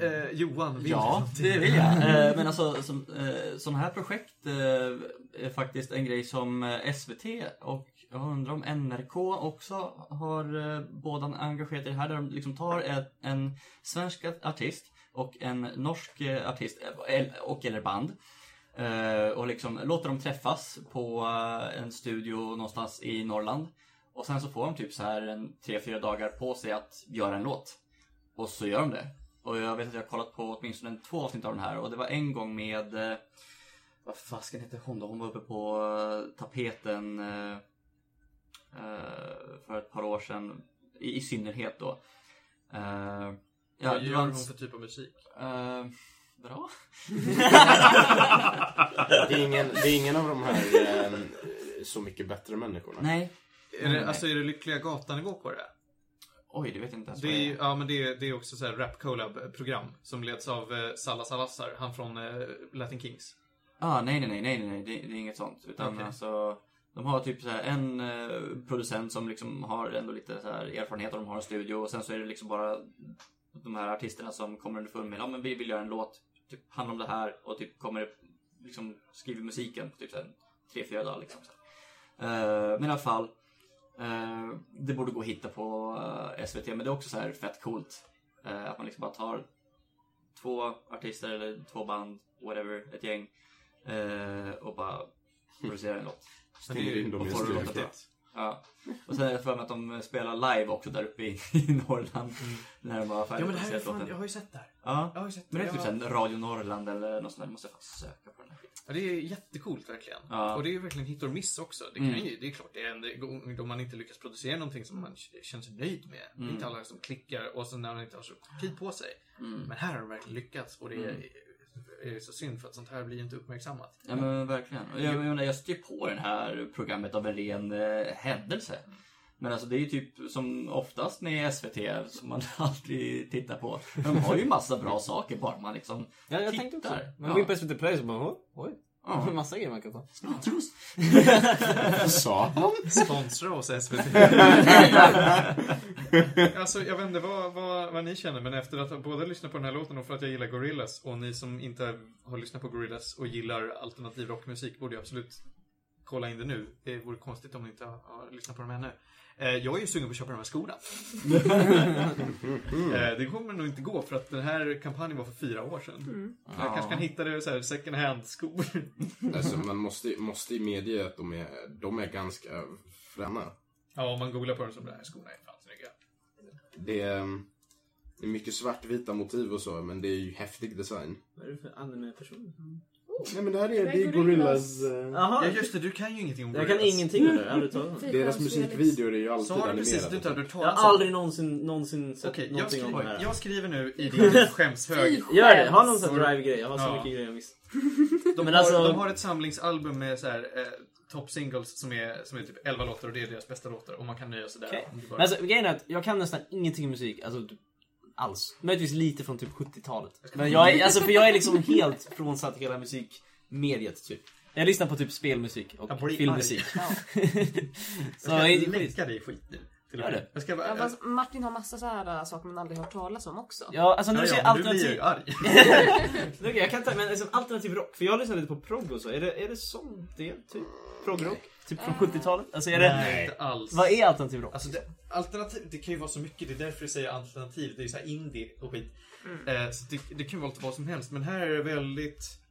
Eh, Johan, vill Ja, det vill jag. [laughs] Eh, Men alltså, som, eh, sådana här projekt eh, är faktiskt en grej som eh, SVT och jag undrar om NRK också har eh, båda engagerat i det här. Där de liksom tar ett, en svensk artist och en norsk artist och eller band. eh, Och liksom låter dem träffas på eh, en studio någonstans i Norrland. Och sen så får de typ så här en tre, fyra dagar på sig att göra en låt. Och så gör de det. Och jag vet att jag har kollat på åtminstone två avsnitt av den här och det var en gång med eh, vad fasken hette hon då? Hon var uppe på eh, tapeten eh, för ett par år sedan. I, i synnerhet då. Eh, ja, Vad det gör var en hon för typ av musik? eh, bra. [laughs] Det är ingen, det är ingen av de här eh, Så mycket bättre människorna. Nej. Är det, alltså är det Lyckliga Gatan-nivå på det? Oj, det vet jag inte ens Det vad är, det ju- ja, men det är, det är också så här rap collab program som leds av eh, Salla Salazar, han från eh, Latin Kings. Ah, nej, nej, nej, nej, nej, det, det är inget sånt. Utan Okej. alltså, de har typ så här en eh, producent som liksom har ändå lite så här erfarenhet och de har en studio och sen så är det liksom bara de här artisterna som kommer underfund med, ja men vi vill göra en låt, typ handlar om det här och typ kommer liksom skriver musiken på typ så här, tre, fyra dagar liksom. Så. Eh, men i alla fall, eh, det borde gå att hitta på eh, SVT, men det är också så här fett coolt. Eh, att man liksom bara tar två artister eller två band, whatever, ett gäng. Och bara producerar en låt. Stänger in dem i får det. Ja. Och sen är jag för mig att de spelar live också där uppe i, [laughs] i Norrland. När de var Ja men det här är fan, jag har ju sett det här. Ja. Jag har ju sett Men det är typ jag- Radio Norrland eller något sånt där. Du måste fan söka på den här skiten. Ja, det är jättecoolt verkligen. Ja. Och det är ju verkligen hit och miss också. Det, kan Mm. ju, det är klart, det är en gång då man inte lyckas producera någonting som man känner sig nöjd med. Det är Mm. inte alla som klickar och sen när man inte har så tid på sig. Mm. Men här har de verkligen lyckats och det är, Mm. är så synd för att sånt här blir inte uppmärksammat. Ja men verkligen. Jag, jag, menar, jag styr på det här programmet av en ren eh, händelse. Men alltså det är ju typ som oftast med SVT som man [laughs] alltid tittar på. De har ju massa bra saker bara man liksom Ja, jag tittar. tänkte också. Man går in på SVT Play så bara, oj. Ja. [laughs] Massa grejer man kan ta. Snatros. Sa han? Sponsra oss SVT. [laughs] alltså jag vet inte vad, vad, vad ni känner men efter att ha både lyssnat på den här låten och för att jag gillar Gorillaz och ni som inte har lyssnat på Gorillaz och gillar alternativ rockmusik borde ju absolut kolla in det nu. Det vore konstigt om ni inte har, har lyssnat på dem ännu. Eh, jag är ju sugen på att köpa de här skorna. eh, det kommer nog inte gå för att den här kampanjen var för fyra år sedan. Jag kanske kan hitta det så här second hand-skor. Alltså, man måste, måste ju medge att de är, de är ganska fräna. ja, om man googlar på dem så de här skorna är fan snygga. Det är, det är mycket svartvita motiv och så, men det är ju häftig design. Vad är det för anime-person? Nej men det här är, det är Gorillas. Gorillas... eh, Jaha. Ja, just det, du kan ju ingenting om Jag kan Gorillaz. ingenting om det. Jag har aldrig talat om [laughs] det. Deras musikvideor är ju alltid Sa du precis att animerade. du inte hade hört Jag talas har om aldrig någonsin, någonsin sett Okej, jag, någonting om det skriver, här. jag skriver nu i [laughs] din skämshög. Gör det, ha någon sån här drive-grej. Jag har så Ja. mycket grejer jag missat. [laughs] De, Men har, alltså- de har ett samlingsalbum med så här, eh, top singles som är, som är typ 11 låtar och det är deras bästa låtar. Och man kan nöja sig där. Okej. om du bara- Men alltså, grejen är att jag kan nästan ingenting om musik. Alltså, typ alls. Möjligtvis lite från typ 70-talet. Men jag är, alltså, för jag är liksom helt frånsatt hela musikmediet, typ. Jag lyssnar på typ spelmusik och Jag filmmusik. [laughs] Ja. så jag är ska lägga dig i skit nu. Gör det. Jag ska bara... Ja, fast Martin har massa så här äh, saker man aldrig hört talas om också. Ja, alltså nu ja, ser ja, jag blir alternativ... ju arg. [laughs] [laughs] Okej, jag kan ta, men liksom alternativ rock. För jag lyssnar lite på prog och så. Är det, är det sånt det, typ? Progrock? Typ från 70-talet? Alltså är det... Nej, inte alls. Vad är alternativ rock? Alltså det, alternativ, det kan ju vara så mycket, det är därför jag säger alternativ. Det är ju såhär indie och skit. Eh, så det, det kan ju vara lite vad som helst, men här är det väldigt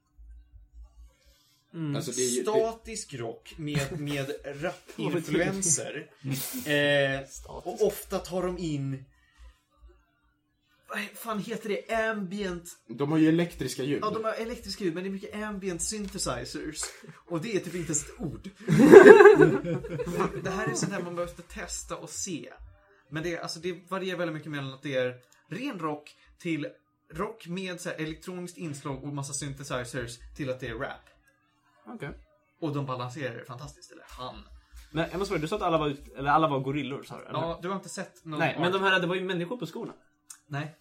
Mm. Alltså, det är ju, det, statisk rock med, med [laughs] rapinfluenser. eh, och ofta tar de in vad fan heter det? Ambient de har ju elektriska ljud. Ja, de har elektriska ljud, men det är mycket ambient synthesizers. Och det är typ inte ens ett ord. det här är sånt här man behöver testa och se. Men det, alltså, det varierar väldigt mycket mellan att det är ren rock till rock med så här, elektroniskt inslag och massa synthesizers till att det är rap. Okej. Och de balanserar det fantastiskt, eller han. Men jag måste fråga, du sa att alla var, ut, eller alla var gorillor sa du? eller? Ja, du har inte sett någon Nej, men art- de här, det var ju människor på skorna. Nej.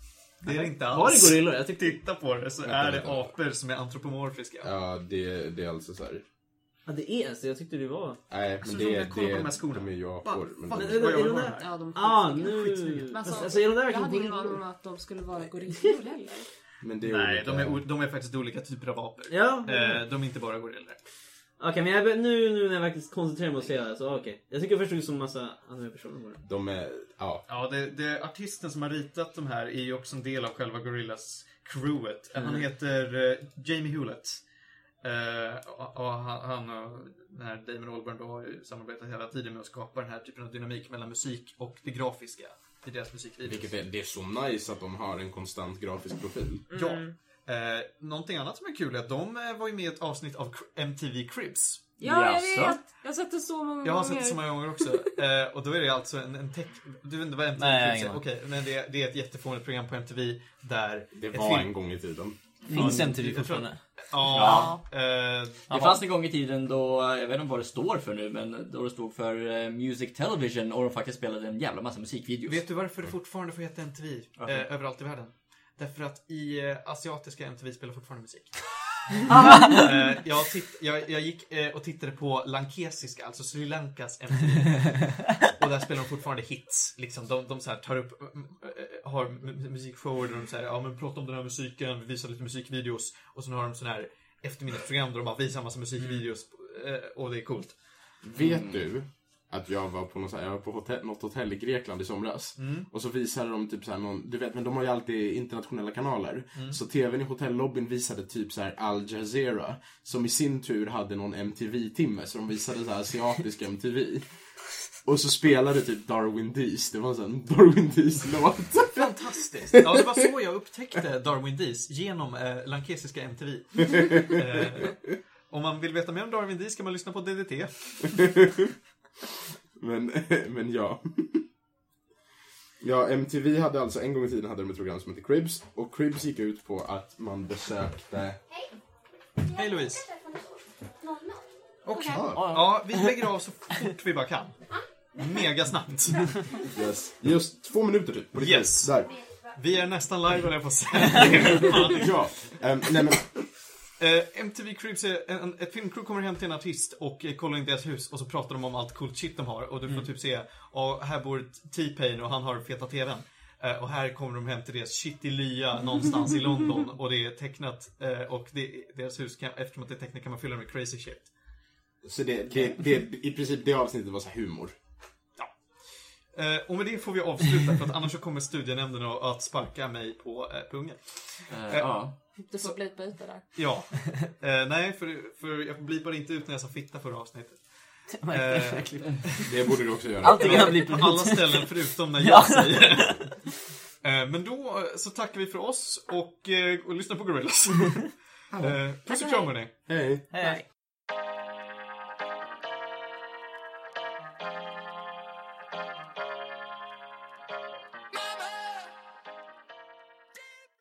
Det är det inte Var alls. det gorillor? Jag tyckte... Titta på det så Vänta, är det vänta. apor som är antropomorfiska. Ja, det, det är alltså så här. Ja, det är ens det. Jag tyckte det var... Nej, Alltså, men de det, kolla på det, de här skorna. de är ju apor. Men de, är det- är de där-? Ja, de Ah, nu... Men alltså, Alltså, är de där jag hade ingen aning om att de skulle vara gorillor heller. men det är Nej, olika. de är, de är faktiskt olika typer av apor. Ja. Eh, de är inte bara gorillor. Okej, men jag, nu, nu när jag verkligen koncentrerar mig och ser det så okej. Jag tycker först det som massa andra personer det. De är, ja. Ja, det, det, artisten som har ritat de här är ju också en del av själva Gorillas crewet. Han Mm. heter eh, Jamie Hewlett. Eh, och, och han, han och den här Damon Albarn då har ju samarbetat hela tiden med att skapa den här typen av dynamik mellan musik och det grafiska i deras musikvideos. Vilket är, det är så nice att de har en konstant grafisk profil. Ja. Eh, någonting annat som är kul är att de eh, var ju med i ett avsnitt av MTV Cribs. Ja, jag Jaså? vet! Jag har sett det så många Jag har gånger. sett det så många gånger också. [laughs] eh, och då är det alltså en, en tech... Du vet inte vad MTV Nej, Cribs är? ingen Okej, men det, det är ett jättefånigt program på MTV där... Det ett var film- en gång i tiden. Finns Ja, MTV fortfarande? Ja. Eh, Det fanns en gång i tiden då, jag vet inte vad det står för nu, men då det stod för eh, Music Television och de faktiskt spelade en jävla massa musikvideos. vet du varför det fortfarande får heta MTV eh, överallt i världen? Därför att i eh, asiatiska MTV spelar fortfarande musik. [laughs] Eh, jag, titt, jag, jag gick eh, och tittade på lankesiska, alltså Sri Lankas MTV. [laughs] och där spelar de fortfarande hits. Liksom, de de så här tar upp, mm, har mu- musikshower där de säger ja men prata om den här musiken, visar lite musikvideos. Och sen har de sån här eftermiddagsprogram där de bara visar massa musikvideos. eh, Och det är coolt. Vet du att jag var på, något, så här, jag var på hotell, något hotell i Grekland i somras. Och så visade de typ så här någon, du vet men de har ju alltid internationella kanaler. Så tvn i hotellobbyn visade typ så här Al Jazeera. Som i sin tur hade någon MTV-timme. Så de visade så här asiatisk [laughs] MTV. Och så spelade typ Darwin Dees. Det var en sån Darwin Dees-låt. [laughs] Fantastiskt! Ja, det var så jag upptäckte Darwin Dees, genom eh, lankesiska MTV. [laughs] Eh, om man vill veta mer om Darwin Dees kan man lyssna på DDT. Men, [laughs] men ja. Ja, MTV hade alltså, en gång i tiden hade de ett program som hette Cribs. Och Cribs gick ut på att man besökte... Hej Louise! Okej. Ja, vi lägger av så fort vi bara kan. Mega snabbt. Yes. Just två minuter typ. På riktigt. Yes. Där. Vi är nästan live höll jag på att säga. [laughs] Ja. Ehm, nej men, Eh, MTV Cribs är en, ett filmcrew kommer hem till en artist och eh, kollar in deras hus och så pratar de om allt coolt shit de har och du får typ se, ja här bor T-Pain och han har feta TVn. Eh, och här kommer de hem till deras shitty lya någonstans i [laughs] London och det är tecknat eh, och det, deras hus, kan, eftersom att det är tecknat kan man fylla med crazy shit. så det, det, det, i princip det avsnittet var så här humor. Och med det får vi avsluta för att annars så kommer studienämnden att- att sparka mig på pungen. Ja. Du får blipa ut det där. Ja. Eh, nej, för, för jag blipade inte ut när jag sa fitta förra avsnittet. Eh, Det borde du också göra. Allting har på blivit alla ställen förutom när jag säger det. Eh, Men då eh, så tackar vi för oss och, eh, och lyssnar på Gorillas. [laughs] Eh, Puss och kram hörni. Hej. Hej.